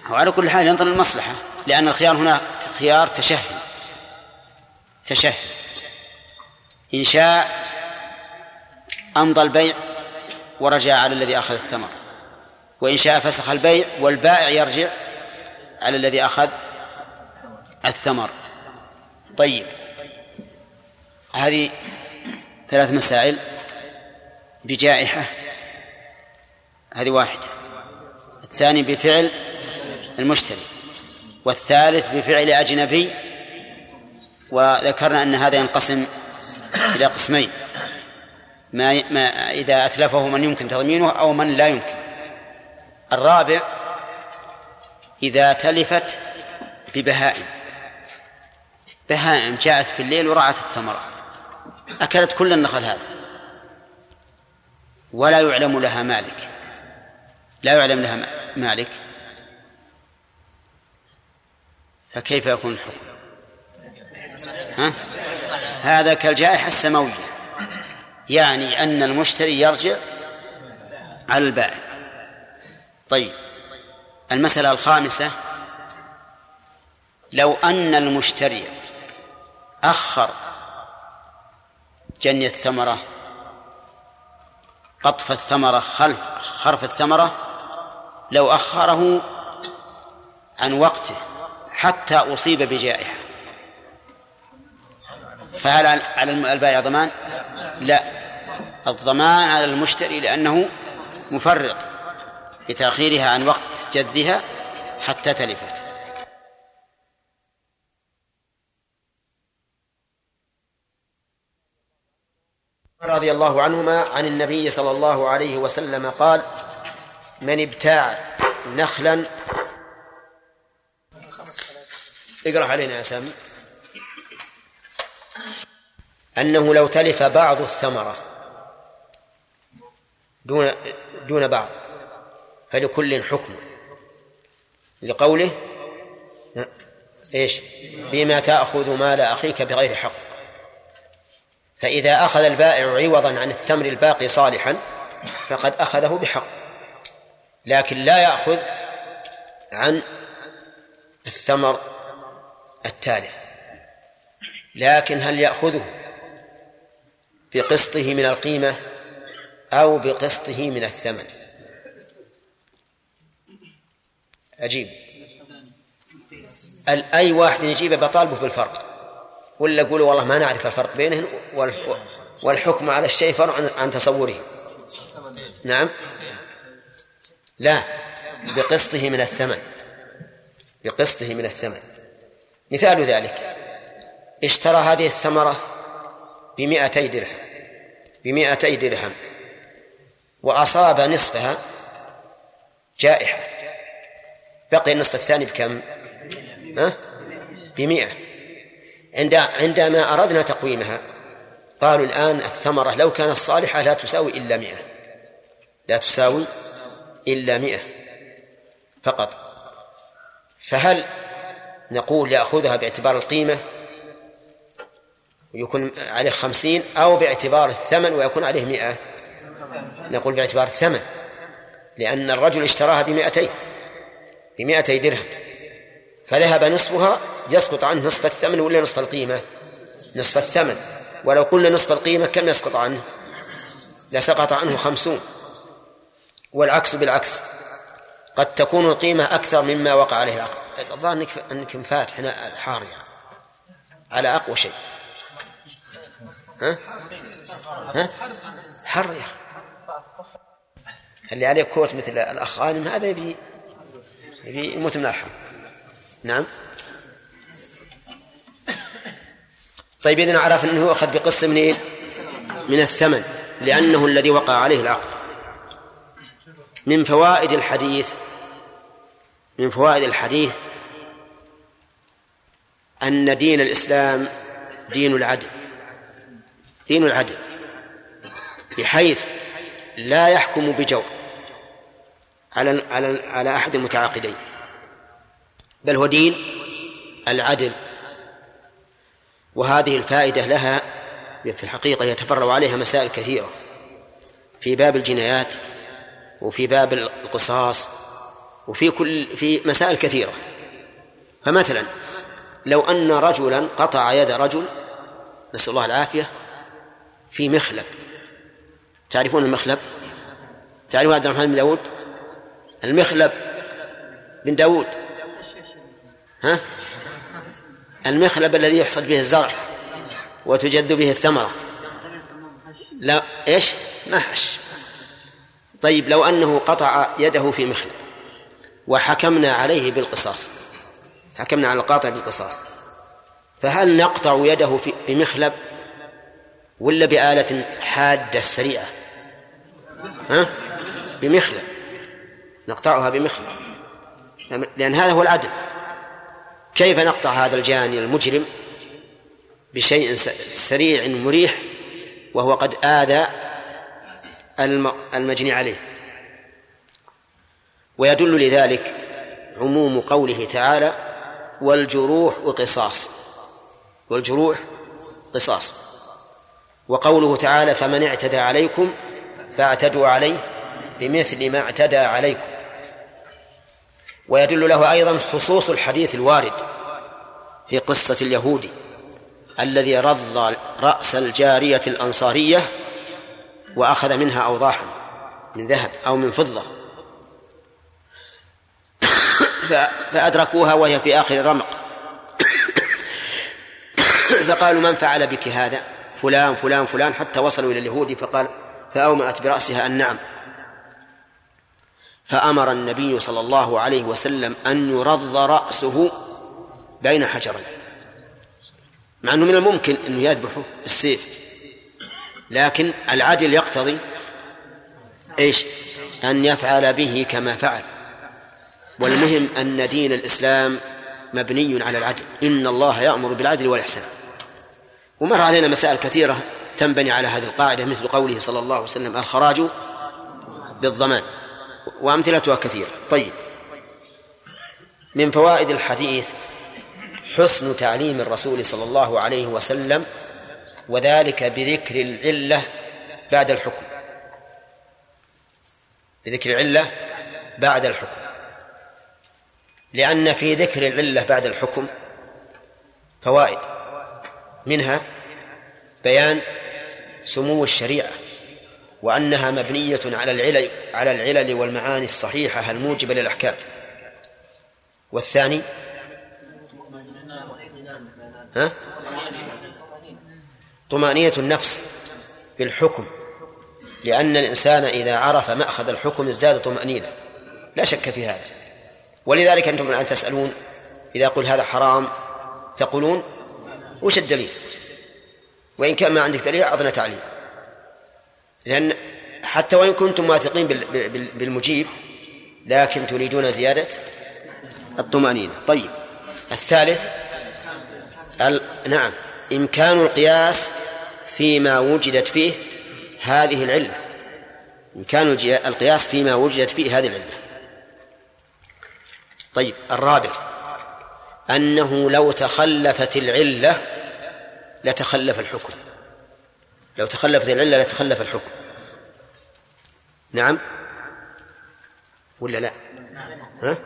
وعلى كل حال ينظر المصلحة لأن الخيار هنا خيار تشهي تشهي. إن شاء أمضى البيع ورجع على الذي أخذ الثمر. وإن شاء فسخ البيع والبائع يرجع على الذي أخذ الثمر. طيب. هذه ثلاث مسائل بجائحة. هذه واحدة. الثاني بفعل المشتري. والثالث بفعل أجنبي. وذكرنا أن هذا ينقسم إلى قسمين. ما, ما إذا أتلفه من يمكن تضمينه أو من لا يمكن. الرابع إذا تلفت ببهائم. بهائم جاءت في الليل ورعت الثمرة. أكلت كل النخل هذا. ولا يعلم لها مالك. لا يعلم لها مالك. فكيف يكون الحكم؟ ها؟ هذا كالجائحة السماوية. يعني أن المشتري يرجع على البائع طيب المسألة الخامسة لو أن المشتري أخر جني الثمرة قطف الثمرة خلف خرف الثمرة لو أخره عن وقته حتى أصيب بجائحة فهل على البائع ضمان؟ لا الضمان على المشتري لأنه مفرط بتأخيرها عن وقت جذها حتى تلفت. رضي الله عنهما عن النبي صلى الله عليه وسلم قال من ابتاع نخلا اقرأ علينا يا سامي. أنه لو تلف بعض الثمرة دون دون بعض فلكل حكم. لقوله إيش؟ بما تأخذ مال أخيك بغير حق. فإذا أخذ البائع عوضا عن التمر الباقي صالحا فقد أخذه بحق. لكن لا يأخذ عن الثمر التالف. لكن هل يأخذه بقسطه من القيمة؟ أو بقسطه من الثمن. عجيب أي واحد يجيبه بطالبه بالفرق. ولا يقولوا والله ما نعرف الفرق بينهن والحكم على الشيء فرع عن تصوره. نعم. لا. بقسطه من الثمن. بقسطه من الثمن. مثال ذلك. اشترى هذه الثمرة بمئتي درهم. بمئتي درهم. وأصاب نصفها جائحة. بقي النصف الثاني بكم؟ ها؟ بمئة. عند عندما أردنا تقويمها قالوا الآن الثمرة لو كانت صالحة لا تساوي إلا مئة. لا تساوي إلا مئة فقط. فهل نقول يأخذها باعتبار القيمة ويكون عليه خمسين أو باعتبار الثمن ويكون عليه مئة؟ نقول باعتبار الثمن لأن الرجل اشتراها بمئتين بمئتي درهم فذهب نصفها يسقط عنه نصف الثمن ولا نصف القيمة؟ نصف الثمن. ولو قلنا نصف القيمة كم يسقط عنه؟ لسقط عنه خمسون. والعكس بالعكس قد تكون القيمة أكثر مما وقع عليه العقد. الظاهر أنك أنك مفاتح هنا حار يعني على أقوى شيء. ها؟ ها؟ حر يا أخي. اللي عليه كوت مثل الأخ غانم هذا يبي يبي يموت من الحر نعم. طيب إذن عرف أنه أخذ بقسط منين؟ من الثمن لأنه الذي وقع عليه العقد من فوائد الحديث من فوائد الحديث أن دين الإسلام دين العدل. دين العدل بحيث لا يحكم بجور. على على على أحد المتعاقدين. بل هو دين العدل. وهذه الفائدة لها في الحقيقة يتفرع عليها مسائل كثيرة. في باب الجنايات وفي باب القصاص وفي كل في مسائل كثيرة. فمثلا لو أن رجلا قطع يد رجل نسأل الله العافية في مخلب. تعرفون المخلب؟ تعرفون عبد الرحمن بن داود؟ المخلب بن داود. ها؟ المخلب الذي يحصد به الزرع وتجد به الثمرة. لا إيش؟ ما حش. طيب لو أنه قطع يده في مخلب وحكمنا عليه بالقصاص حكمنا على القاطع بالقصاص فهل نقطع يده في بمخلب ولا بآلة حادة سريعة؟ ها؟ بمخلب. نقطعها بمخلب لأن هذا هو العدل. كيف نقطع هذا الجاني المجرم بشيء سريع مريح وهو قد آذى المجني عليه؟ ويدل لذلك عموم قوله تعالى والجروح قصاص. والجروح قصاص. وقوله تعالى فمن اعتدى عليكم فاعتدوا عليه بمثل ما اعتدى عليكم. ويدل له أيضا خصوص الحديث الوارد في قصة اليهودي الذي رض رأس الجارية الأنصارية وأخذ منها أوضاحا من ذهب أو من فضة. *coughs* فأدركوها وهي في آخر رمق. *coughs* فقالوا من فعل بك هذا؟ فلان فلان فلان. حتى وصلوا إلى اليهودي فقال فأومأت برأسها النعم فأمر النبي صلى الله عليه وسلم أن يرض رأسه بين حجرين مع أنه من الممكن أنه يذبحه بالسيف لكن العدل يقتضي إيش؟ أن يفعل به كما فعل. والمهم أن دين الإسلام مبني على العدل إن الله يأمر بالعدل والإحسان. ومر علينا مسائل كثيرة تنبني على هذه القاعدة مثل قوله صلى الله عليه وسلم الخراج بالضمان. وأمثلتها كثيرة. طيب. من فوائد الحديث حسن تعليم الرسول صلى الله عليه وسلم وذلك بذكر العلة بعد الحكم. بذكر العلة بعد الحكم. لأن في ذكر العلة بعد الحكم فوائد. منها بيان سمو الشريعة. وأنها مبنية على العلل على العلل والمعاني الصحيحة الموجبة للأحكام. والثاني؟ ها؟ طمأنينة النفس بالحكم لأن الإنسان إذا عرف مأخذ الحكم ازداد طمأنينة. لا شك في هذا. ولذلك أنتم الآن تسألون إذا قل هذا حرام تقولون وش الدليل؟ وإن كان ما عندك دليل أعطنا تعليم لأن حتى وإن كنتم واثقين بالمجيب لكن تريدون زيادة الطمأنينة. طيب الثالث ال... نعم إمكان القياس فيما وجدت فيه هذه العلة. إمكان القياس فيما وجدت فيه هذه العلة. طيب الرابع أنه لو تخلفت العلة لتخلف الحكم. لو تخلفت العلة لتخلف الحكم. نعم؟ ولا لا؟ ها؟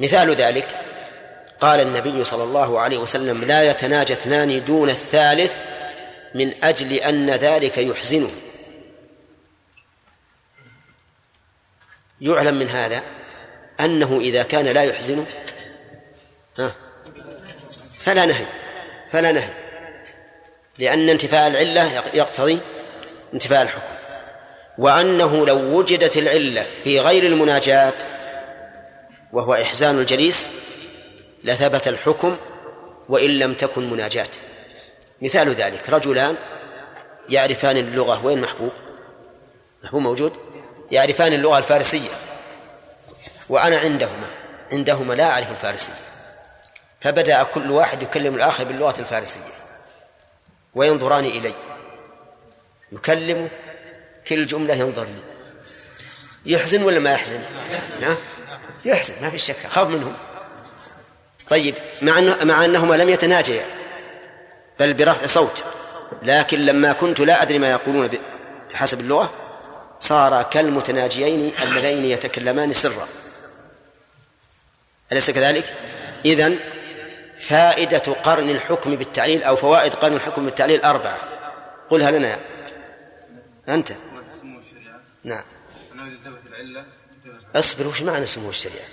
مثال ذلك قال النبي صلى الله عليه وسلم لا يتناجى اثنان دون الثالث من أجل أن ذلك يحزنه. يعلم من هذا أنه إذا كان لا يحزنه ها؟ فلا نهي فلا نهي. لأن انتفاء العلة يقتضي انتفاء الحكم. وأنه لو وجدت العلة في غير المناجاة وهو إحزان الجليس لثبت الحكم وإن لم تكن مناجاة. مثال ذلك رجلان يعرفان اللغة وين محبوب؟ محبوب موجود؟ يعرفان اللغة الفارسية. وأنا عندهما عندهما لا أعرف الفارسية فبدأ كل واحد يكلم الآخر باللغة الفارسية. وينظران إلي. يكلمه كل جملة ينظر لي يحزن ولا ما يحزن؟ نعم يحزن ما في شك خاف منهم. طيب مع أنه مع أنهما لم يتناجيا بل برفع صوت. لكن لما كنت لا أدري ما يقولون بحسب اللغة صار كالمتناجيين اللذين يتكلمان سرا. أليس كذلك؟ إذن فائدة قرن الحكم بالتعليل أو فوائد قرن الحكم بالتعليل أربعة. قلها لنا أنت سمو الشريعة نعم. أنه إذا ثبت العلة اصبر وش معنى سمو الشريعة؟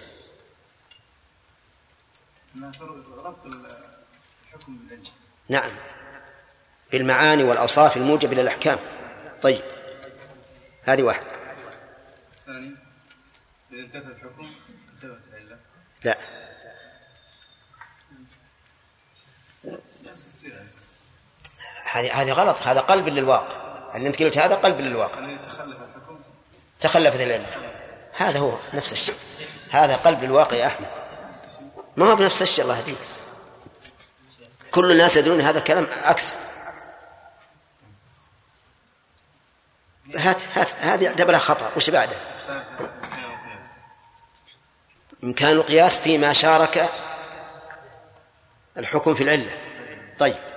ربط الحكم بالعلة نعم. بالمعاني والأوصاف الموجبة للأحكام. طيب. هذه واحد. الثاني إذا انتفى الحكم انتفت العلة. لا نفس الصيغة هذه هذه غلط. هذا قلب للواقع. اللي أنت قلت هذا قلب للواقع. تخلفت العلة هذا هو نفس الشيء. هذا قلب للواقع يا أحمد. ما هو بنفس الشيء الله يهديك. كل الناس يدرون هذا كلام عكس. هات هات هذه اعتبرها خطأ. وش بعده؟ إمكان القياس فيما شارك الحكم في العلة. طيب.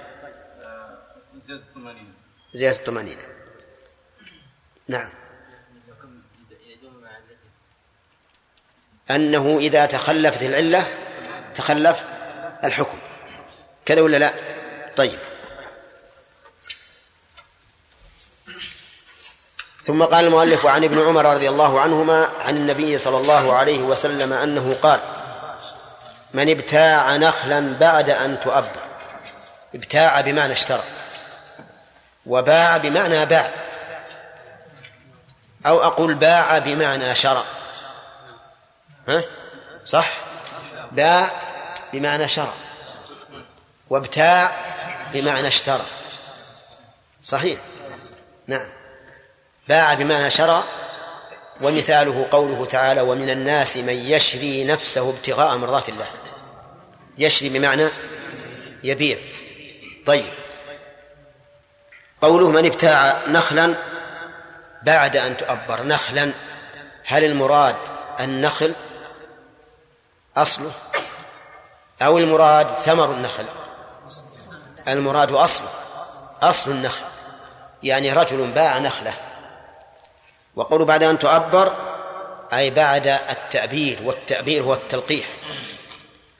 زيادة الطمأنينة زيادة الطمأنينة نعم. أنه إذا تخلفت العلة تخلف الحكم. كذا ولا لا؟ طيب. ثم قال المؤلف عن ابن عمر رضي الله عنهما عن النبي صلى الله عليه وسلم أنه قال من ابتاع نخلا بعد أن تؤبر. ابتاع بمعنى اشترى. وباع بمعنى باع. أو أقول باع بمعنى شرى ها؟ صح؟ باع بمعنى شرى وابتاع بمعنى اشترى. صحيح؟ نعم. باع بمعنى شرى ومثاله قوله تعالى ومن الناس من يشري نفسه ابتغاء مرضات الله. يشري بمعنى يبيع. طيب. قوله من ابتاع نخلا بعد أن تؤبر. نخلا. هل المراد النخل؟ أصله. أو المراد ثمر النخل؟ المراد أصله. أصل النخل. يعني رجل باع نخله. وقول بعد أن تؤبر أي بعد التأبير والتأبير هو التلقيح.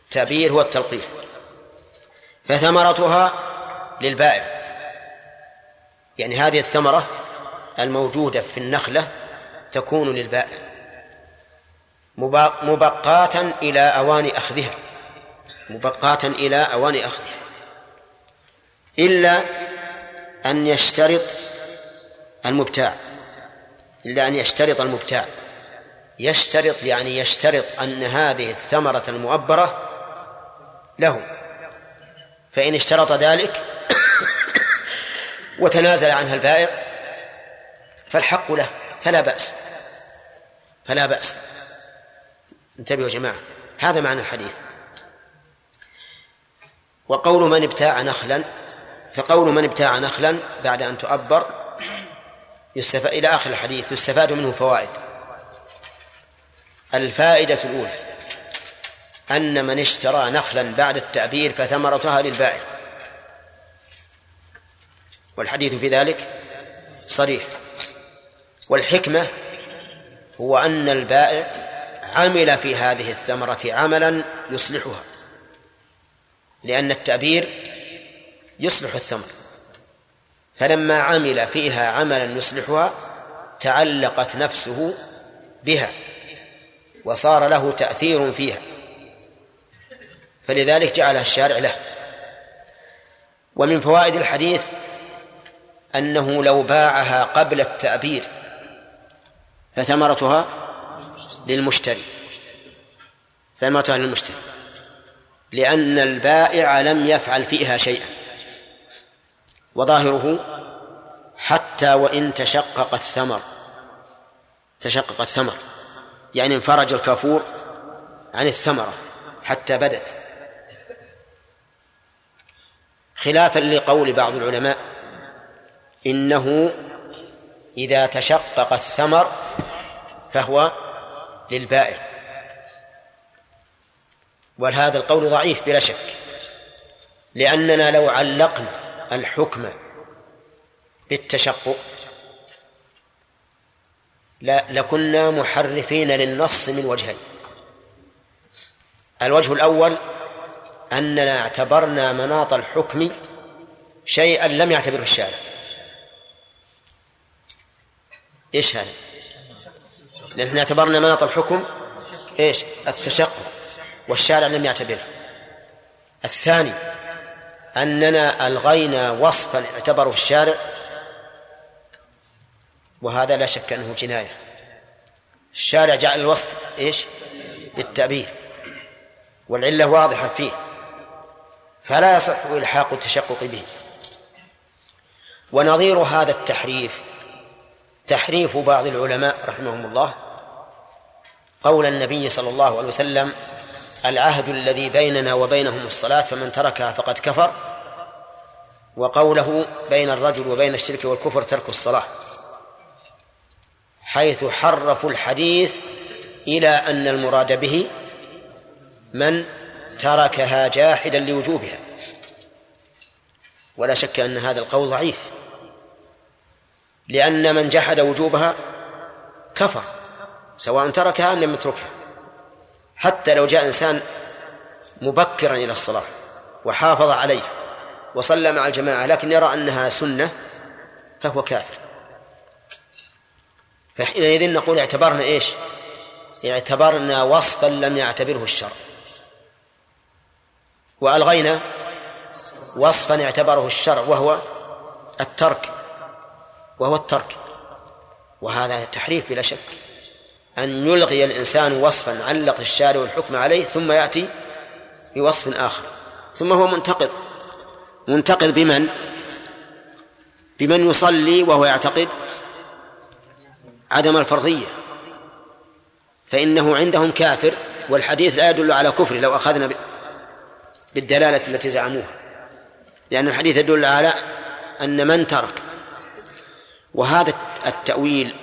التأبير هو التلقيح. فثمرتها للبائع. يعني هذه الثمرة الموجودة في النخلة تكون للبائع مبقاة إلى أوان أخذها مبقاة إلى أوان أخذها. إلا أن يشترط المبتاع إلا أن يشترط المبتاع. يشترط يعني يشترط أن هذه الثمرة المؤبرة له. فإن اشترط ذلك وتنازل عنها البائع فالحق له فلا بأس. فلا بأس. انتبهوا يا جماعة هذا معنى الحديث. وقول من ابتاع نخلا فقول من ابتاع نخلا بعد أن تؤبر يستفاد إلى آخر الحديث يستفاد منه فوائد. الفائدة الأولى أن من اشترى نخلا بعد التأبير فثمرتها للبائع. والحديث في ذلك صريح. والحكمة هو أن البائع عمل في هذه الثمرة عملا يصلحها لأن التأبير يصلح الثمر. فلما عمل فيها عملا يصلحها تعلقت نفسه بها وصار له تأثير فيها. فلذلك جعلها الشارع له. ومن فوائد الحديث أنه لو باعها قبل التأبير فثمرتها للمشتري. ثمرتها للمشتري. لأن البائع لم يفعل فيها شيئا. وظاهره حتى وإن تشقق الثمر. تشقق الثمر. يعني انفرج الكافور عن الثمرة حتى بدت. خلافا لقول بعض العلماء إنه إذا تشقق الثمر فهو للبائع. وهذا القول ضعيف بلا شك لأننا لو علقنا الحكم بالتشقق لا لكنا محرفين للنص من وجهين. الوجه الأول أننا اعتبرنا مناط الحكم شيئا لم يعتبره الشارع. إيش هذا؟ لأننا اعتبرنا مناط الحكم إيش؟ التشقق. والشارع لم يعتبره. الثاني أننا ألغينا وصفا اعتبره الشارع وهذا لا شك أنه جناية. الشارع جعل الوصف إيش؟ بالتأبير والعلة واضحة فيه. فلا يصح إلحاق التشقق به. ونظير هذا التحريف تحريف بعض العلماء رحمهم الله قول النبي صلى الله عليه وسلم العهد الذي بيننا وبينهم الصلاة فمن تركها فقد كفر. وقوله بين الرجل وبين الشرك والكفر ترك الصلاة حيث حرفوا الحديث إلى أن المراد به من تركها جاحدا لوجوبها. ولا شك أن هذا القول ضعيف. لأن من جحد وجوبها كفر سواء تركها أم لم يتركها. حتى لو جاء إنسان مبكرا إلى الصلاة وحافظ عليها وصلى مع الجماعة لكن يرى أنها سنة فهو كافر. فحينئذ نقول اعتبرنا إيش؟ اعتبرنا وصفا لم يعتبره الشرع. وألغينا وصفا اعتبره الشرع وهو الترك. وهو الترك. وهذا تحريف بلا شك. أن يلغي الإنسان وصفا علق الشارع الحكم عليه ثم يأتي بوصف آخر. ثم هو منتقد. منتقد بمن؟ بمن يصلي وهو يعتقد عدم الفرضية. فإنه عندهم كافر والحديث لا يدل على كفره لو أخذنا بالدلالة التي زعموها. لأن الحديث يدل على أن من ترك وهذا التأويل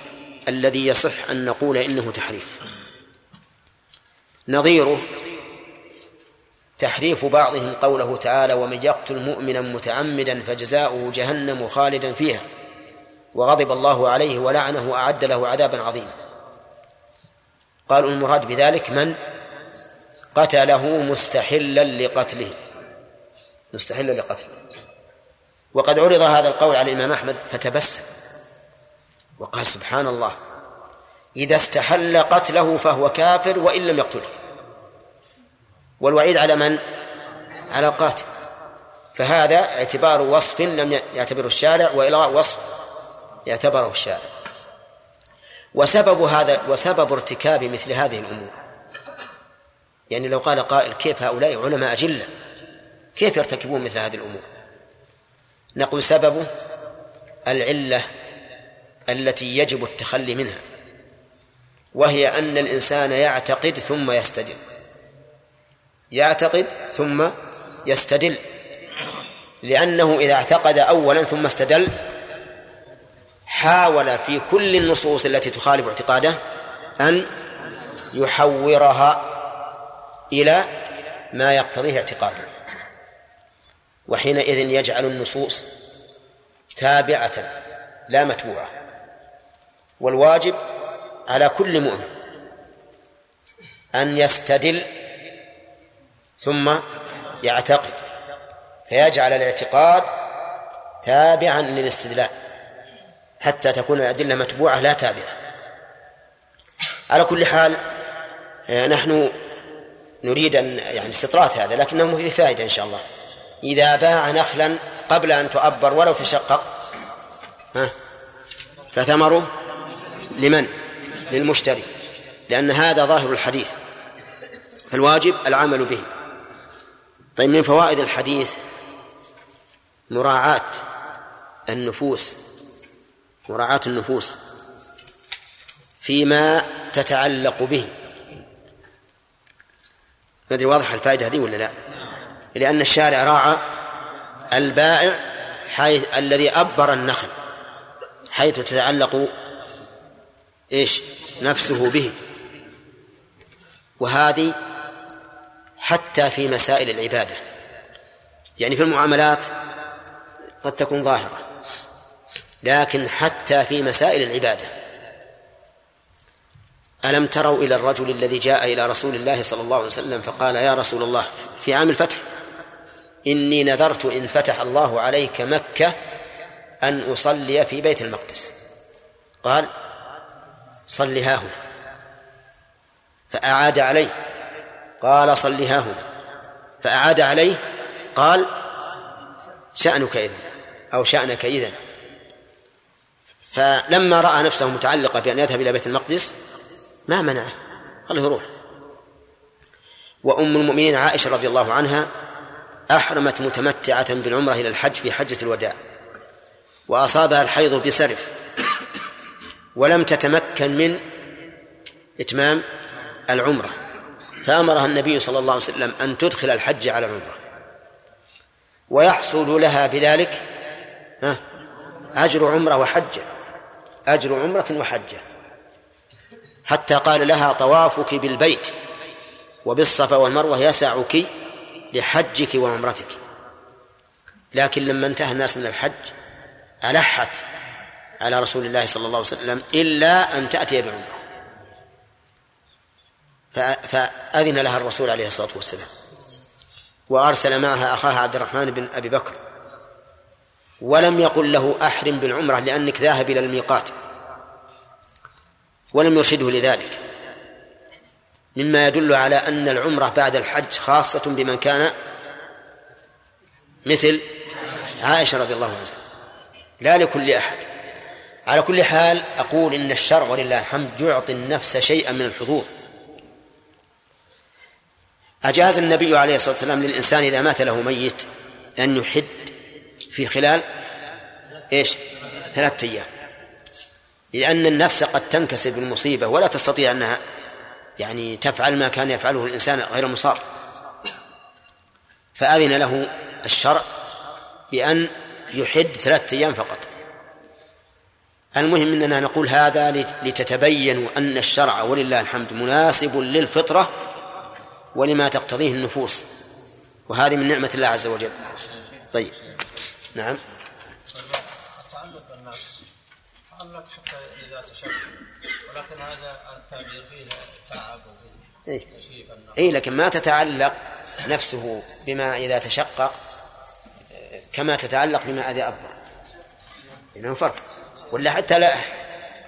الذي يصح أن نقول إنه تحريف. نظيره تحريف بعضهم قوله تعالى ومن يقتل مؤمنا متعمدا فجزاؤه جهنم خالدا فيها وغضب الله عليه ولعنه وأعد له عذابا عظيما. قالوا المراد بذلك من؟ قتله مستحلا لقتله. مستحلا لقتله. وقد عرض هذا القول على الإمام أحمد فتبسم. وقال سبحان الله إذا استحل قتله فهو كافر وإن لم يقتله. والوعيد على من؟ على القاتل. فهذا اعتبار وصف لم يعتبره الشارع وإلغاء وصف يعتبره الشارع. وسبب هذا وسبب ارتكاب مثل هذه الأمور. يعني لو قال قائل كيف هؤلاء علماء أجلة؟ كيف يرتكبون مثل هذه الأمور؟ نقول سببه العلة التي يجب التخلي منها وهي أن الإنسان يعتقد ثم يستدل. يعتقد ثم يستدل. لأنه إذا اعتقد أولا ثم استدل حاول في كل النصوص التي تخالف اعتقاده أن يحورها إلى ما يقتضيه اعتقاده. وحينئذ يجعل النصوص تابعة لا متبوعة. والواجب على كل مؤمن أن يستدل ثم يعتقد فيجعل الاعتقاد تابعا للاستدلال حتى تكون الأدلة متبوعة لا تابعة. على كل حال آه، نحن نريد أن يعني استطراد هذا لكنه فيه فائدة إن شاء الله. إذا باع نخلا قبل أن تؤبر ولو تشقق ها فثمره لمن؟ للمشتري. لأن هذا ظاهر الحديث. فالواجب العمل به. طيب من فوائد الحديث مراعاة النفوس. مراعاة النفوس فيما تتعلق به. ما أدري واضح الفائدة هذه ولا لا؟ لأن الشارع راعى البائع حيث الذي أبر النخل حيث تتعلق إيش؟ نفسه به. وهذه حتى في مسائل العبادة. يعني في المعاملات قد تكون ظاهرة لكن حتى في مسائل العبادة. ألم تروا إلى الرجل الذي جاء إلى رسول الله صلى الله عليه وسلم فقال يا رسول الله في عام الفتح إني نذرت إن فتح الله عليك مكة أن أصلي في بيت المقدس. قال صل ها هنا. فأعاد عليه. قال صل ها هنا. فأعاد عليه. قال شأنك إذن. أو شأنك إذن. فلما رأى نفسه متعلقة بأن يذهب إلى بيت المقدس ما منعه. خله يروح. وأم المؤمنين عائشة رضي الله عنها أحرمت متمتعة بالعمرة إلى الحج في حجة الوداع. وأصابها الحيض بسرف. ولم تتمكن من إتمام العمرة. فأمرها النبي صلى الله عليه وسلم أن تدخل الحج على العمرة. ويحصل لها بذلك أجر عمرة وحجة أجر عمرة وحجة. حتى قال لها طوافك بالبيت وبالصفا والمروة يسعك لحجك وعمرتك. لكن لما انتهى الناس من الحج ألحت على رسول الله صلى الله عليه وسلم إلا أن تأتي بعمرة. فأذن لها الرسول عليه الصلاة والسلام. وأرسل معها أخاها عبد الرحمن بن أبي بكر. ولم يقل له أحرم بالعمرة لأنك ذاهب إلى الميقات. ولم يرشده لذلك. مما يدل على أن العمرة بعد الحج خاصة بمن كان مثل عائشة رضي الله عنها. لا لكل أحد. على كل حال أقول إن الشرع ولله الحمد يعطي النفس شيئا من الحظوظ أجاز النبي عليه الصلاة والسلام للإنسان إذا مات له ميت أن يحد في خلال إيش؟ ثلاثة أيام. لأن النفس قد تنكسر بالمصيبة ولا تستطيع أنها يعني تفعل ما كان يفعله الإنسان غير مصاب. فأذن له الشرع بأن يحد ثلاثة أيام فقط. المهم أننا نقول هذا لتتبين أن الشرع ولله الحمد مناسب للفطرة ولما تقتضيه النفوس وهذه من نعمة الله عز وجل. طيب. نعم. التعلق بالنفس تعلق حتى إذا تشبه. ولكن هذا التعبير فيه تعب وفيه إيه؟ إيه لكن ما تتعلق نفسه بما إذا تشقق كما تتعلق بما إذا أبطأ إنه فرق. ولا حتى لا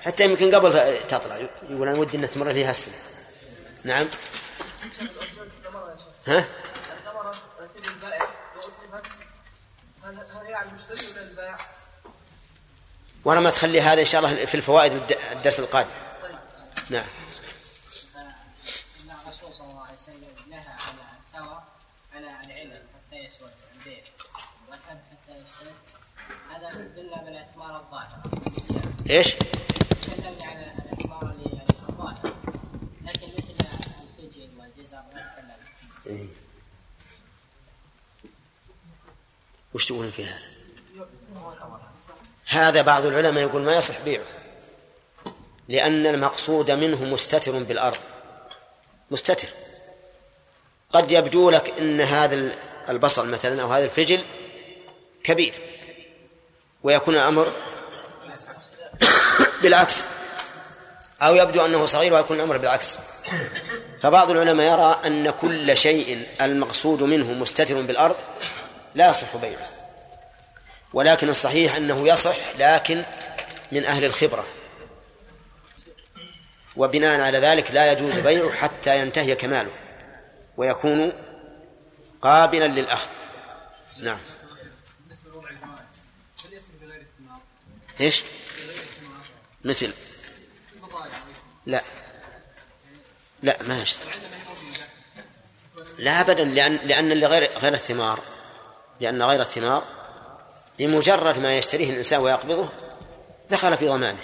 حتى يمكن قبل تطلع. يقول أنا ودي أن نستمر لي هالسنة نعم. ها؟ ورا ما تخلي هذا إن شاء الله في الفوائد الدرس القادم. نعم الرسول صلى الله عليه وسلم نهى على الثوى على العلم حتى يسود البيع والحب حتى يشتد هذا دل بالاعتبار الظاهر إيش؟ تكلم على الاعتبار اللي الظاهر لكن مثل الفجل والجزر ما تكلم إيه. وش تقولون في هذا؟ هذا بعض العلماء يقول ما يصح بيعه لأن المقصود منه مستتر بالأرض مستتر قد يبدو لك أن هذا البصل مثلا أو هذا الفجل كبير ويكون الأمر بالعكس. أو يبدو أنه صغير ويكون الأمر بالعكس. فبعض العلماء يرى أن كل شيء المقصود منه مستتر بالأرض لا يصح بيعه. ولكن الصحيح أنه يصح لكن من أهل الخبرة. وبناء على ذلك لا يجوز بيعه حتى ينتهي كماله ويكون قابلا للأخذ. نعم؟ إيش؟ مثل. لا. لا ما يشتري لا ابدا لأن لأن اللي غير الثمار. لأن غير الثمار بمجرد ما يشتريه الإنسان ويقبضه دخل في ضمانه.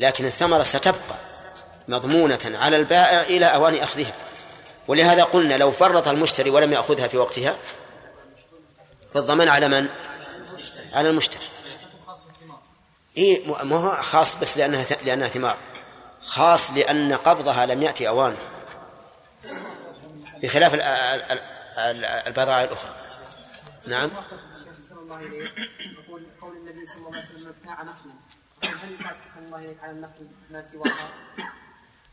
لكن الثمرة ستبقى مضمونة على البائع إلى أوان أخذها. ولهذا قلنا لو فرط المشتري ولم يأخذها في وقتها فالضمان على من؟ على المشتري. إيه ما هو خاص بس لأنها لأنها ثمار. خاص لأن قبضها لم يأتي أوانه. بخلاف ال- ال- ال- البضائع الأخرى. نعم. قول النبي صلى الله عليه وسلم ابتاع هل الله عليه على النخل ما سواها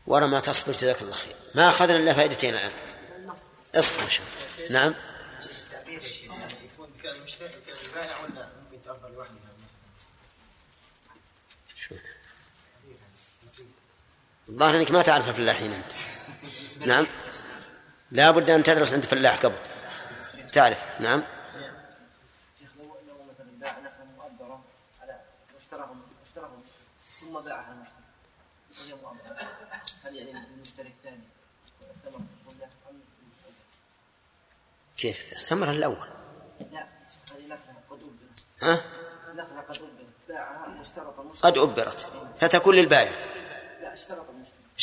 ورا ما تصبر جزاك الله خير ما أخذنا إلا فائدتين الآن اصبر نعم ممكن تعبر لوحدها شو الظاهر انك ما تعرف الفلاحين انت نعم لا بد ان تدرس عند فلاح قبل تعرف نعم شيخ لو لو مثلا باع على ثم باعها المشتري يعني كيف ثمر الأول ابرت ها قد ابرت باعها قد أبرت فتكون للبائع لا اشترط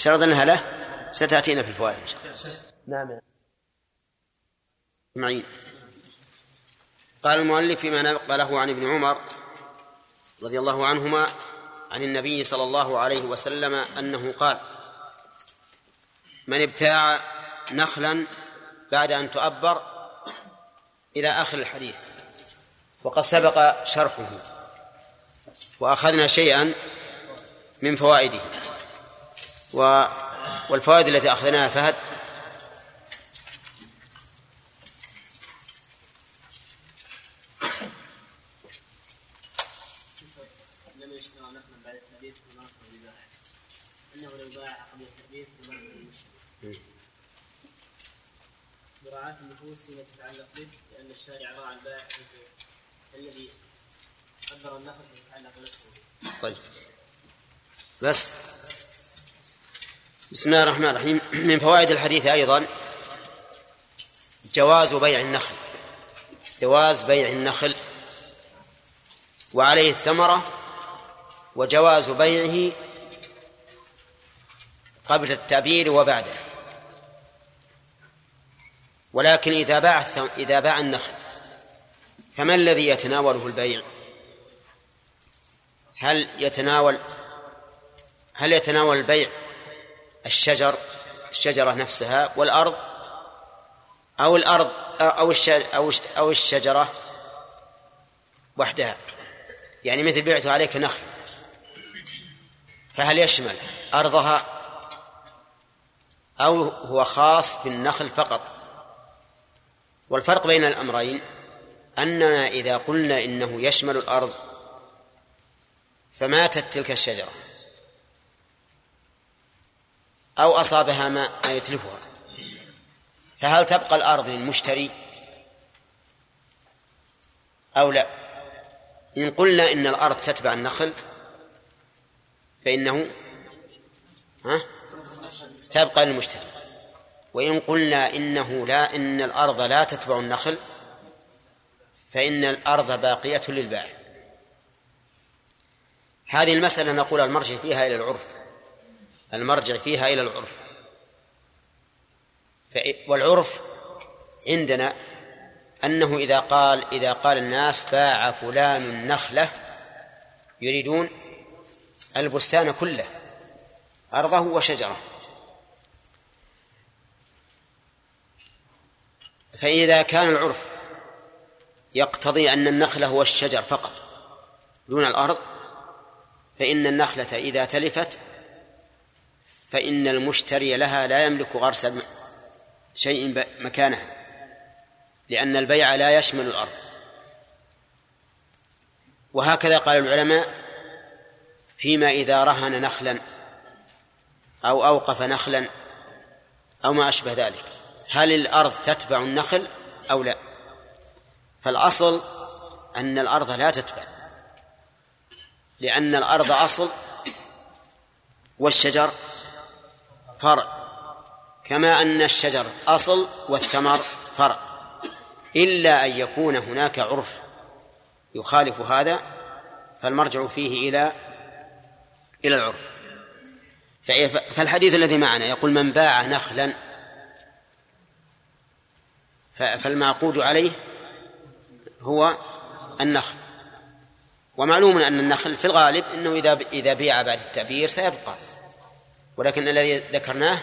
اشترط أنها له ستأتينا في الفوائد إن شاء الله. نعم. معين قال المؤلف فيما نقله عن ابن عمر رضي الله عنهما عن النبي صلى الله عليه وسلم أنه قال من ابتاع نخلا بعد أن تؤبر إلى آخر الحديث وقد سبق شرحه وأخذنا شيئا من فوائده. و والفوائد التي أخذناها فهد؟ مراعاة النفوس فيما تتعلق به لأن الشارع راعى البائع الذي قدر النخل يتعلق نفسه طيب. بس. بسم الله الرحمن الرحيم. من فوائد الحديث أيضا جواز بيع النخل. جواز بيع النخل وعليه الثمرة وجواز بيعه قبل التعبير وبعده. ولكن إذا باع إذا باع النخل فما الذي يتناوله البيع؟ هل يتناول هل يتناول البيع الشجر الشجرة نفسها والأرض أو الأرض أو أو أو الشجرة وحدها. يعني مثل بعت عليك نخل. فهل يشمل أرضها أو هو خاص بالنخل فقط؟ والفرق بين الأمرين أننا إذا قلنا إنه يشمل الأرض فماتت تلك الشجرة. أو أصابها ما يتلفها. فهل تبقى الأرض للمشتري؟ أو لا؟ إن قلنا إن الأرض تتبع النخل فإنه ها؟ تبقى للمشتري. وإن قلنا إنه لا إن الأرض لا تتبع النخل فإن الأرض باقية للبائع هذه المسألة نقول المرجع فيها إلى العرف. المرجع فيها إلى العرف. والعرف عندنا أنه إذا قال إذا قال الناس باع فلان نخلة يريدون البستان كله أرضه وشجرة. فإذا كان العرف يقتضي أن النخل هو الشجر فقط دون الأرض فإن النخلة إذا تلفت فإن المشتري لها لا يملك غرس شيء مكانها لأن البيع لا يشمل الأرض. وهكذا قال العلماء فيما إذا رهن نخلا أو أوقف نخلا أو ما أشبه ذلك هل الأرض تتبع النخل أو لا؟ فالأصل أن الأرض لا تتبع لأن الأرض أصل والشجر فرع كما أن الشجر أصل والثمر فرع إلا أن يكون هناك عرف يخالف هذا فالمرجع فيه إلى إلى العرف. فالحديث الذي معنا يقول من باع نخلا فالمعقود عليه هو النخل. ومعلوم أن النخل في الغالب أنه إذا إذا بيع بعد التعبير سيبقى. ولكن الذي ذكرناه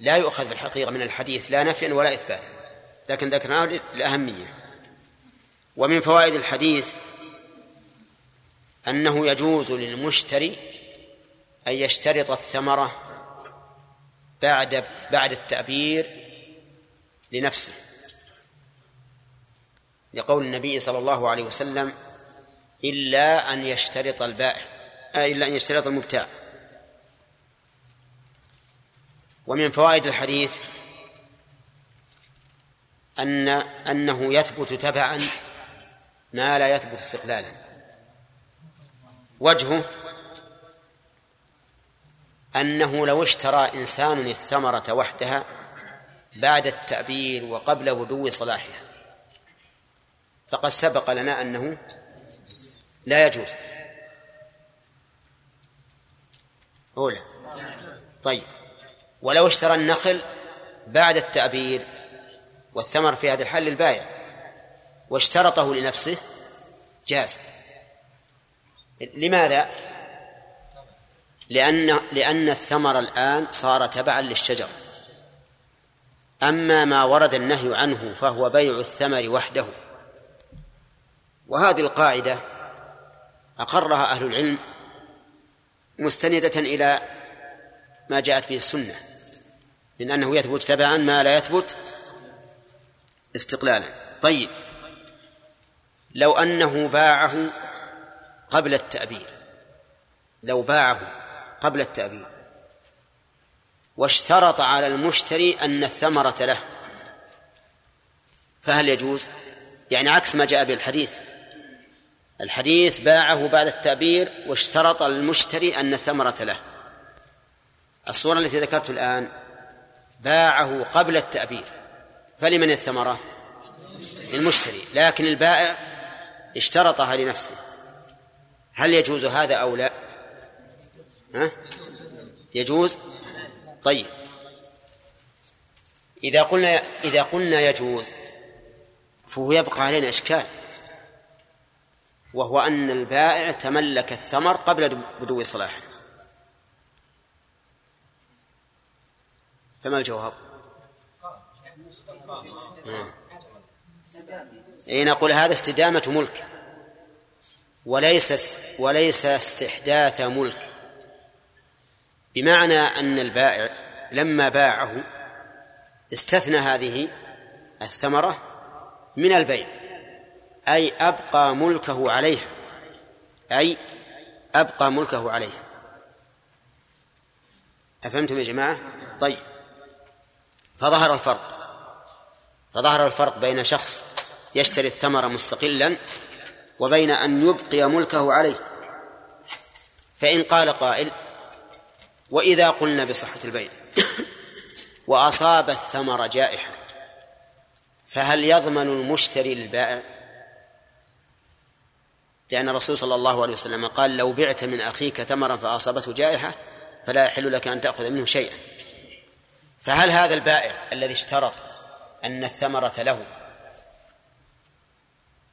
لا يؤخذ في الحقيقة من الحديث لا نفيا ولا إثباتا لكن ذكرناه للأهمية. ومن فوائد الحديث أنه يجوز للمشتري أن يشترط الثمرة بعد بعد التعبير لنفسه. لقول النبي صلى الله عليه وسلم إلا أن يشترط البائع آه، إلا أن يشترط المبتاع. ومن فوائد الحديث أن أنه يثبت تبعا ما لا يثبت استقلالا. وجهه أنه لو اشترى إنسان الثمرة وحدها بعد التأبير وقبل بدو صلاحها فقد سبق لنا أنه لا يجوز. أولى. طيب. ولو اشترى النخل بعد التأبير والثمر في هذا الحال للبائع واشترطه لنفسه جاز. لماذا؟ لأن لأن الثمر الآن صار تبعا للشجر. أما ما ورد النهي عنه فهو بيع الثمر وحده. وهذه القاعدة أقرها أهل العلم مستندة إلى ما جاءت به السنة. من أنه يثبت تبعا ما لا يثبت استقلالا. طيب. لو أنه باعه قبل التأبير لو باعه قبل التأبير واشترط على المشتري أن الثمرة له. فهل يجوز؟ يعني عكس ما جاء به الحديث الحديث باعه بعد التأبير واشترط المشتري أن الثمرة له. الصورة التي ذكرت الآن باعه قبل التأبير فلمن الثمرة؟ للمشتري لكن البائع اشترطها لنفسه هل يجوز هذا أو لا؟ ها؟ يجوز؟ طيب إذا قلنا إذا قلنا يجوز فهو يبقى علينا إشكال وهو أن البائع تملك الثمر قبل بدو صلاحه فما الجواب؟ اي نقول هذا استدامة ملك. وليس وليس استحداث ملك. بمعنى أن البائع لما باعه استثنى هذه الثمرة من البيع. أي أبقى ملكه عليها. أي أبقى ملكه عليها. أفهمتم يا جماعة؟ طيب. فظهر الفرق. فظهر الفرق بين شخص يشتري الثمر مستقلا وبين أن يبقي ملكه عليه. فإن قال قائل وإذا قلنا بصحة البيع *coughs* وأصاب الثمر جائحة فهل يضمن المشتري للبائع لأن الرسول صلى الله عليه وسلم قال لو بعت من أخيك ثمرا فأصابته جائحة فلا يحل لك أن تأخذ منه شيئا. فهل هذا البائع الذي اشترط أن الثمرة له؟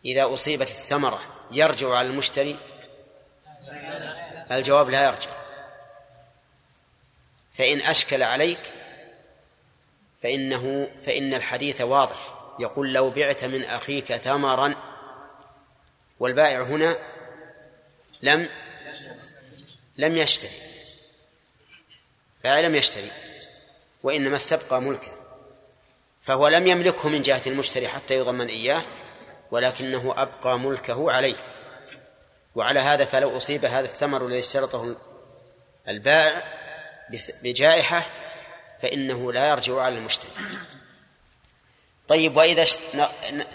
إذا أصيبت الثمرة يرجع على المشتري؟ الجواب لا يرجع. فإن أشكل عليك فإنه فإن الحديث واضح. يقول لو بعت من أخيك ثمرا والبائع هنا لم لم يشتري. بائع لم يشتري. وإنما استبقى ملكه. فهو لم يملكه من جهة المشتري حتى يضمن إياه ولكنه أبقى ملكه عليه. وعلى هذا فلو أصيب هذا الثمر الذي اشترطه البائع بجائحة فإنه لا يرجع على المشتري. طيب وإذا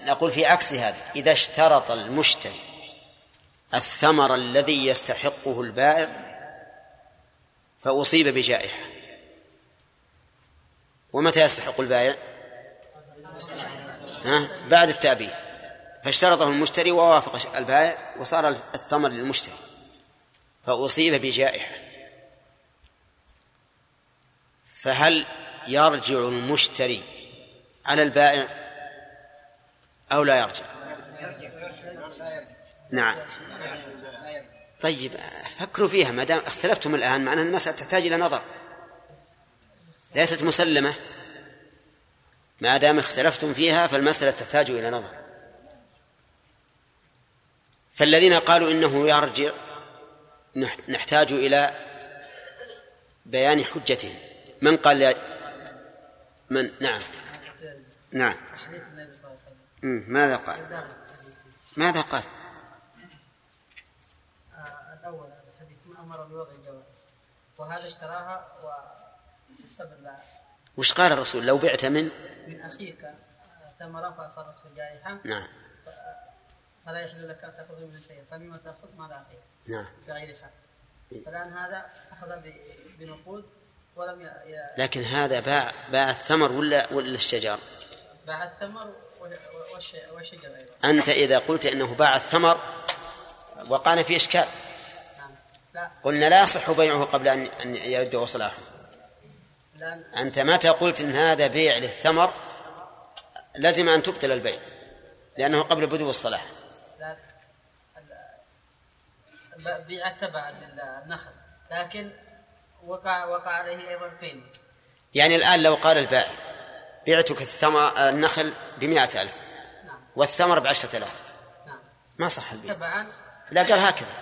نقول في عكس هذا إذا اشترط المشتري الثمر الذي يستحقه البائع فأصيب بجائحة. ومتى يستحق البائع؟ ها؟ بعد التأبيد. فاشترطه المشتري ووافق البائع وصار الثمر للمشتري فأصيب بجائحة. فهل يرجع المشتري على البائع أو لا يرجع؟ نعم. طيب فكروا فيها ما دام اختلفتم الآن معناها المسألة تحتاج إلى نظر. ليست مسلمة. ما دام اختلفتم فيها فالمسألة تحتاج إلى نظر. فالذين قالوا إنه يرجع نحتاج إلى بيان حجتهم. من قال من؟ نعم. نعم. ماذا قال؟ ماذا قال؟ الأول الحديث من أمر بوضع الجواب. وهذا اشتراها وسبب وش قال الرسول؟ لو بعت من؟ من أخيك ثمرة فأصابته الجائحة نعم. فلا يحل لك أن تأخذ منه شيئا. فمما تأخذ؟ مال أخيك. نعم. بغير حق. فالآن هذا أخذ بنقود ولم ي... لكن هذا باع باع الثمر ولا ولا الشجر؟ باع الثمر والشجر أيضا؟ أنت إذا قلت أنه باع الثمر وقعنا في إشكال. نعم. لا. قلنا لا يصح بيعه قبل أن أن يبدو صلاحه لا. أنت متى قلت أن هذا بيع للثمر؟ لزم أن تبطل البيع لأنه قبل بدو الصلاح. لا بيع تبع النخل لكن وقع وقع عليه أيضا قيمه يعني الآن لو قال البائع بعتك الثمر النخل بمائة ألف والثمر بعشرة آلاف. ما صح البيع. تبعا؟ لا قال هكذا.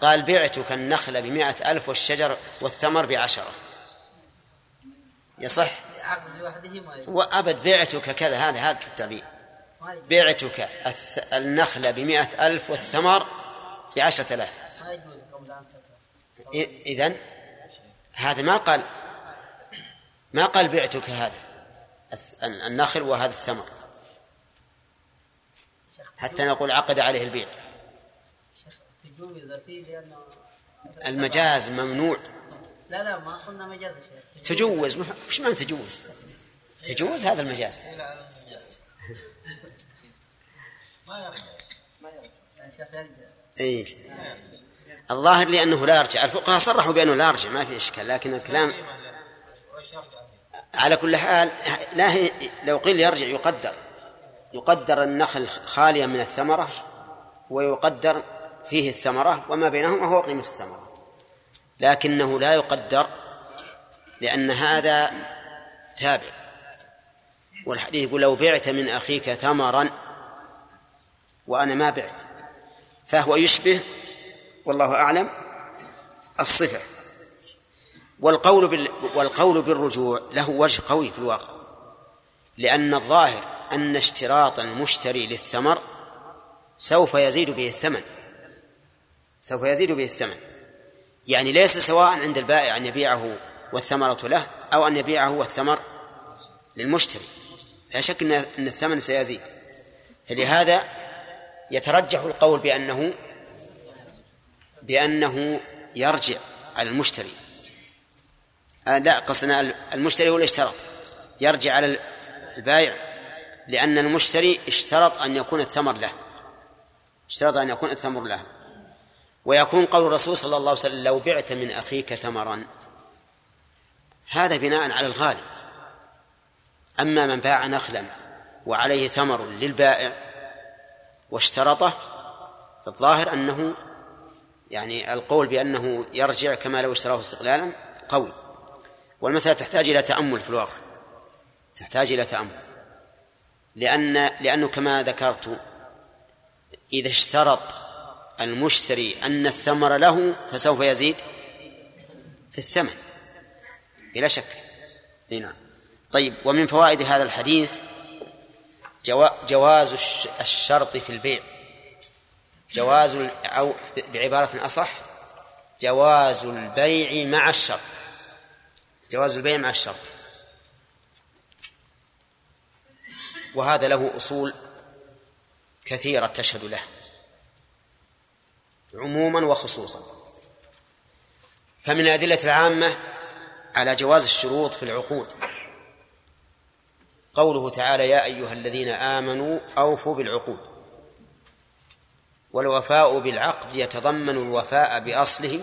قال بعتك النخل بمائة ألف والشجر والثمر بعشرة. يصح. وأبد بعتك كذا هذا هذا التعبير بعتك الث- النخل بمائة ألف والثمر بعشرة تدفع إذن هذا ما قال ما قال بعتك هذا النخل وهذا الثمر. حتى نقول عقد عليه البيع. المجاز ممنوع. لا لا ما قلنا مجاز تجوز؟ ما- وش معنى تجوز؟ تجوز هذا المجاز. *laughs* يا شيخ يرجع. اي الظاهر لأنه لا يرجع. الفقهاء صرحوا بأنه لا يرجع ما في إشكال لكن الكلام على كل حال لا هي لو قيل يرجع يقدر. يقدر النخل خاليا من الثمرة ويقدر فيه الثمرة وما بينهما هو قيمة الثمرة. لكنه لا يقدر لأن هذا تابع. والحديث يقول لو بعت من أخيك ثمرا وأنا ما بعت فهو يشبه والله أعلم الصفة. والقول بال والقول بالرجوع له وجه قوي في الواقع لأن الظاهر أن اشتراط المشتري للثمر سوف يزيد به الثمن سوف يزيد به الثمن. يعني ليس سواء عند البائع أن يبيعه والثمرة له أو أن يبيعه والثمر للمشتري. لا شك أن الثمن سيزيد. فلهذا يترجح القول بأنه بأنه يرجع على المشتري. آه لا قصدنا المشتري هو اللي اشترط. يرجع على البائع لأن المشتري اشترط أن يكون الثمر له. اشترط أن يكون الثمر له. ويكون قول الرسول صلى الله عليه وسلم لو بعت من أخيك ثمرا. هذا بناء على الغالب. أما من باع نخلا وعليه ثمر للبائع واشترطه الظاهر أنه يعني القول بأنه يرجع كما لو اشتراه استقلالا قوي. والمسألة تحتاج إلى تأمل في الواقع. تحتاج إلى تأمل. لأن لأنه كما ذكرت إذا اشترط المشتري أن الثمر له فسوف يزيد في الثمن. بلا شك. نعم. طيب ومن فوائد هذا الحديث جوا- جواز الش- الشرط في البيع. جواز أو بعبارة أصح جواز البيع مع الشرط. جواز البيع مع الشرط. وهذا له أصول كثيرة تشهد له. عموما وخصوصا. فمن الأدلة العامة على جواز الشروط في العقود. قوله تعالى يا أيها الذين آمنوا أوفوا بالعقود والوفاء بالعقد يتضمن الوفاء بأصله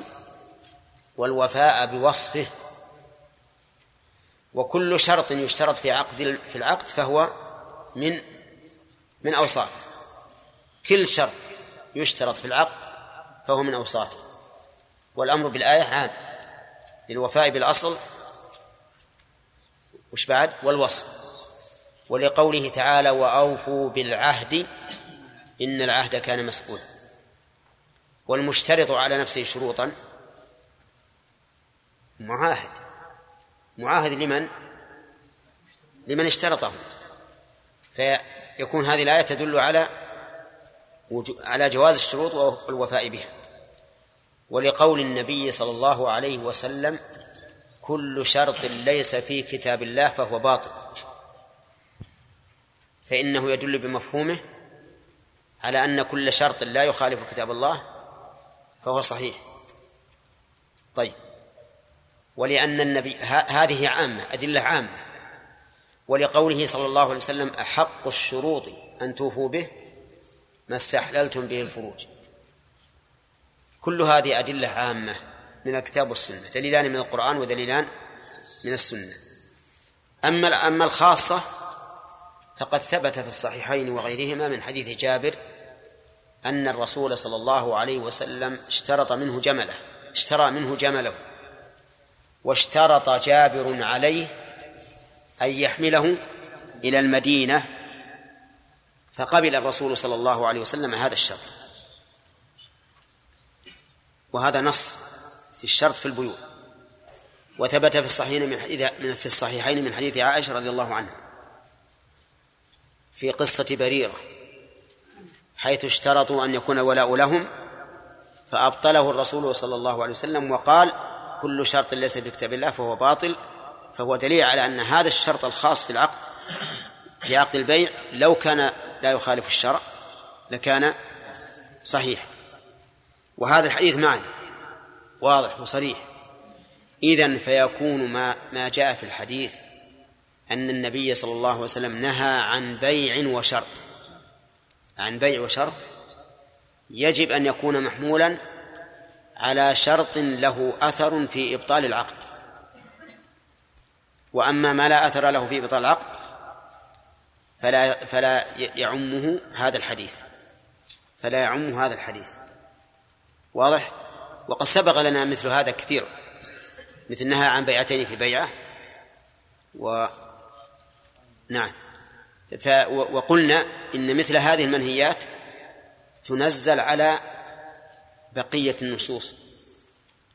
والوفاء بوصفه. وكل شرط يشترط في عقد في العقد فهو من من أوصافه كل شرط يشترط في العقد فهو من أوصافه والأمر بالآية عام. للوفاء بالأصل وش بعد؟ والوصف. ولقوله تعالى وأوفوا بالعهد إن العهد كان مسؤولا. والمشترط على نفسه شروطا معاهد. معاهد لمن؟ لمن اشترطه. فيكون هذه الآية تدل على على جواز الشروط والوفاء بها. ولقول النبي صلى الله عليه وسلم كل شرط ليس في كتاب الله فهو باطل. فإنه يدل بمفهومه على أن كل شرط لا يخالف كتاب الله فهو صحيح. طيب. ولأن النبي هذه عامة أدلة عامة. ولقوله صلى الله عليه وسلم أحق الشروط أن توفوا به ما استحللتم به الفروج. كل هذه أدلة عامة من الكتاب والسنة دليلان من القرآن ودليلان من السنة. أما أما الخاصة فقد ثبت في الصحيحين وغيرهما من حديث جابر أن الرسول صلى الله عليه وسلم اشترط منه جمله اشترى منه جمله واشترط جابر عليه أن يحمله إلى المدينة فقبل الرسول صلى الله عليه وسلم هذا الشرط. وهذا نص في الشرط في البيوع. وثبت في الصحيحين من حديث في الصحيحين من حديث عائشة رضي الله عنها. في قصة بريرة. حيث اشترطوا أن يكون الولاء لهم فأبطله الرسول صلى الله عليه وسلم وقال كل شرط ليس في كتاب الله فهو باطل. فهو دليل على أن هذا الشرط الخاص في العقد في عقد البيع لو كان لا يخالف الشرع لكان صحيح. وهذا الحديث معنى واضح وصريح. إذن فيكون ما ما جاء في الحديث أن النبي صلى الله عليه وسلم نهى عن بيع وشرط. عن بيع وشرط. يجب أن يكون محمولا على شرط له أثر في إبطال العقد. وأما ما لا أثر له في إبطال العقد فلا فلا يعمه هذا الحديث. فلا يعمه هذا الحديث. واضح؟ وقد سبق لنا مثل هذا كثير. مثل نهى عن بيعتين في بيعة. و نعم. ف... وقلنا إن مثل هذه المنهيات تنزل على بقية النصوص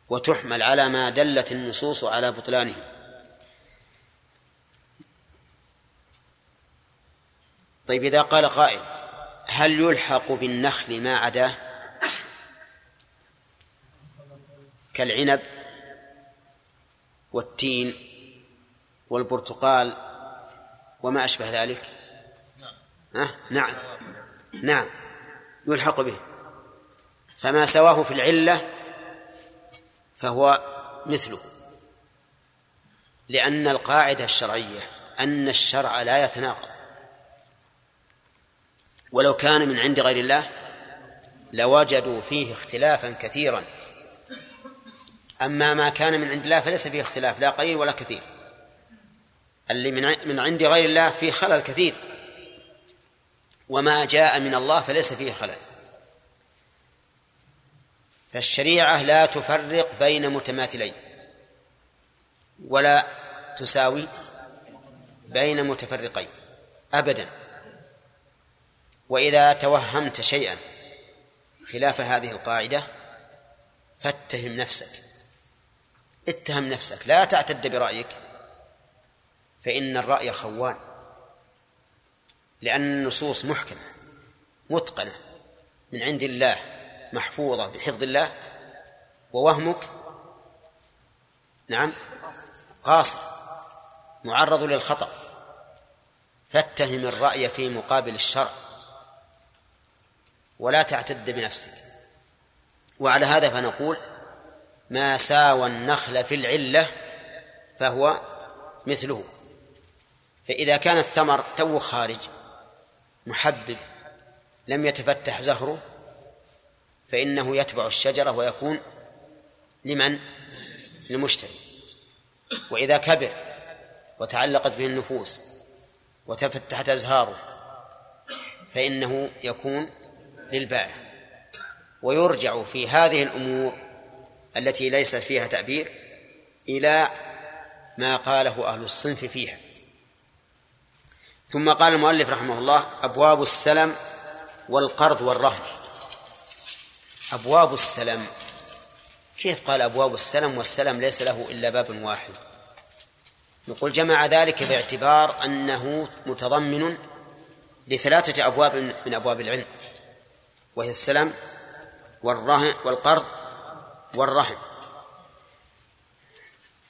وتحمل على ما دلت النصوص على بطلانه. طيب إذا قال قائل هل يلحق بالنخل ما عداه؟ كالعنب والتين والبرتقال وما أشبه ذلك؟ أه؟ نعم. نعم. يلحق به. فما سواه في العلة فهو مثله. لأن القاعدة الشرعية أن الشرع لا يتناقض. ولو كان من عند غير الله لوجدوا فيه اختلافا كثيرا. أما ما كان من عند الله فليس فيه اختلاف لا قليل ولا كثير. اللي من من عند غير الله فيه خلل كثير. وما جاء من الله فليس فيه خلل. فالشريعة لا تفرق بين متماثلين ولا تساوي بين متفرقين أبدا. وإذا توهمت شيئا خلاف هذه القاعدة فاتهم نفسك. اتهم نفسك. لا تعتد برأيك. فإن الرأي خوان. لأن النصوص محكمة متقنة. من عند الله محفوظة بحفظ الله. ووهمك نعم قاصر معرض للخطأ. فاتهم الرأي في مقابل الشرع. ولا تعتد بنفسك. وعلى هذا فنقول ما ساوى النخل في العلة فهو مثله. فإذا كان الثمر تو خارج محبب لم يتفتح زهره فإنه يتبع الشجرة ويكون لمن؟ للمشتري وإذا كبر وتعلقت به النفوس وتفتحت أزهاره فإنه يكون للبائع ويرجع في هذه الأمور التي ليس فيها تعبير إلى ما قاله أهل الصنف فيها. ثم قال المؤلف رحمه الله أبواب السلم والقرض والرهن. أبواب السلم. كيف قال أبواب السلم والسلم ليس له إلا باب واحد؟ نقول جمع ذلك باعتبار أنه متضمن لثلاثة أبواب من أبواب العلم. وهي السلم والرهن والقرض والرهن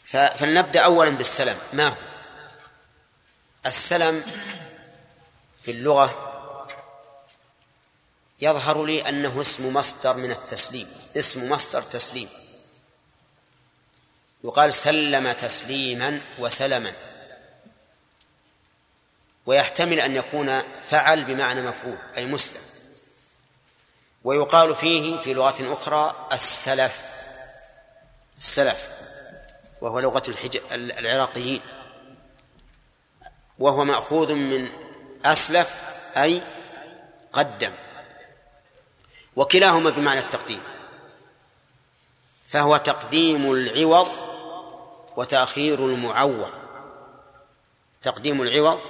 فلنبدأ أولا بالسلم ما هو؟ السلم في اللغة يظهر لي أنه اسم مصدر من التسليم. اسم مصدر تسليم. يقال سلم تسليما وسلما. ويحتمل أن يكون فعل بمعنى مفعول أي مسلم. ويقال فيه في لغات أخرى السلف. السلف وهو لغة الحج... العراقيين. وهو مأخوذ من أسلف أي قدم. وكلاهما بمعنى التقديم. فهو تقديم العوض وتأخير المعوض. تقديم العوض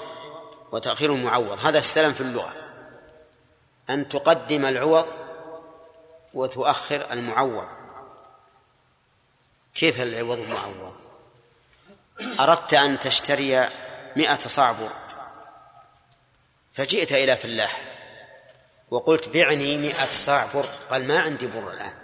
وتأخير المعوض. هذا السلم في اللغة. أن تقدم العوض وتؤخر المعوض. كيف العوض المعوض أردت أن تشتري مئة صاع بر فجئت إلى فلاح وقلت بعني مئة صاع بر قال ما عندي بر الآن.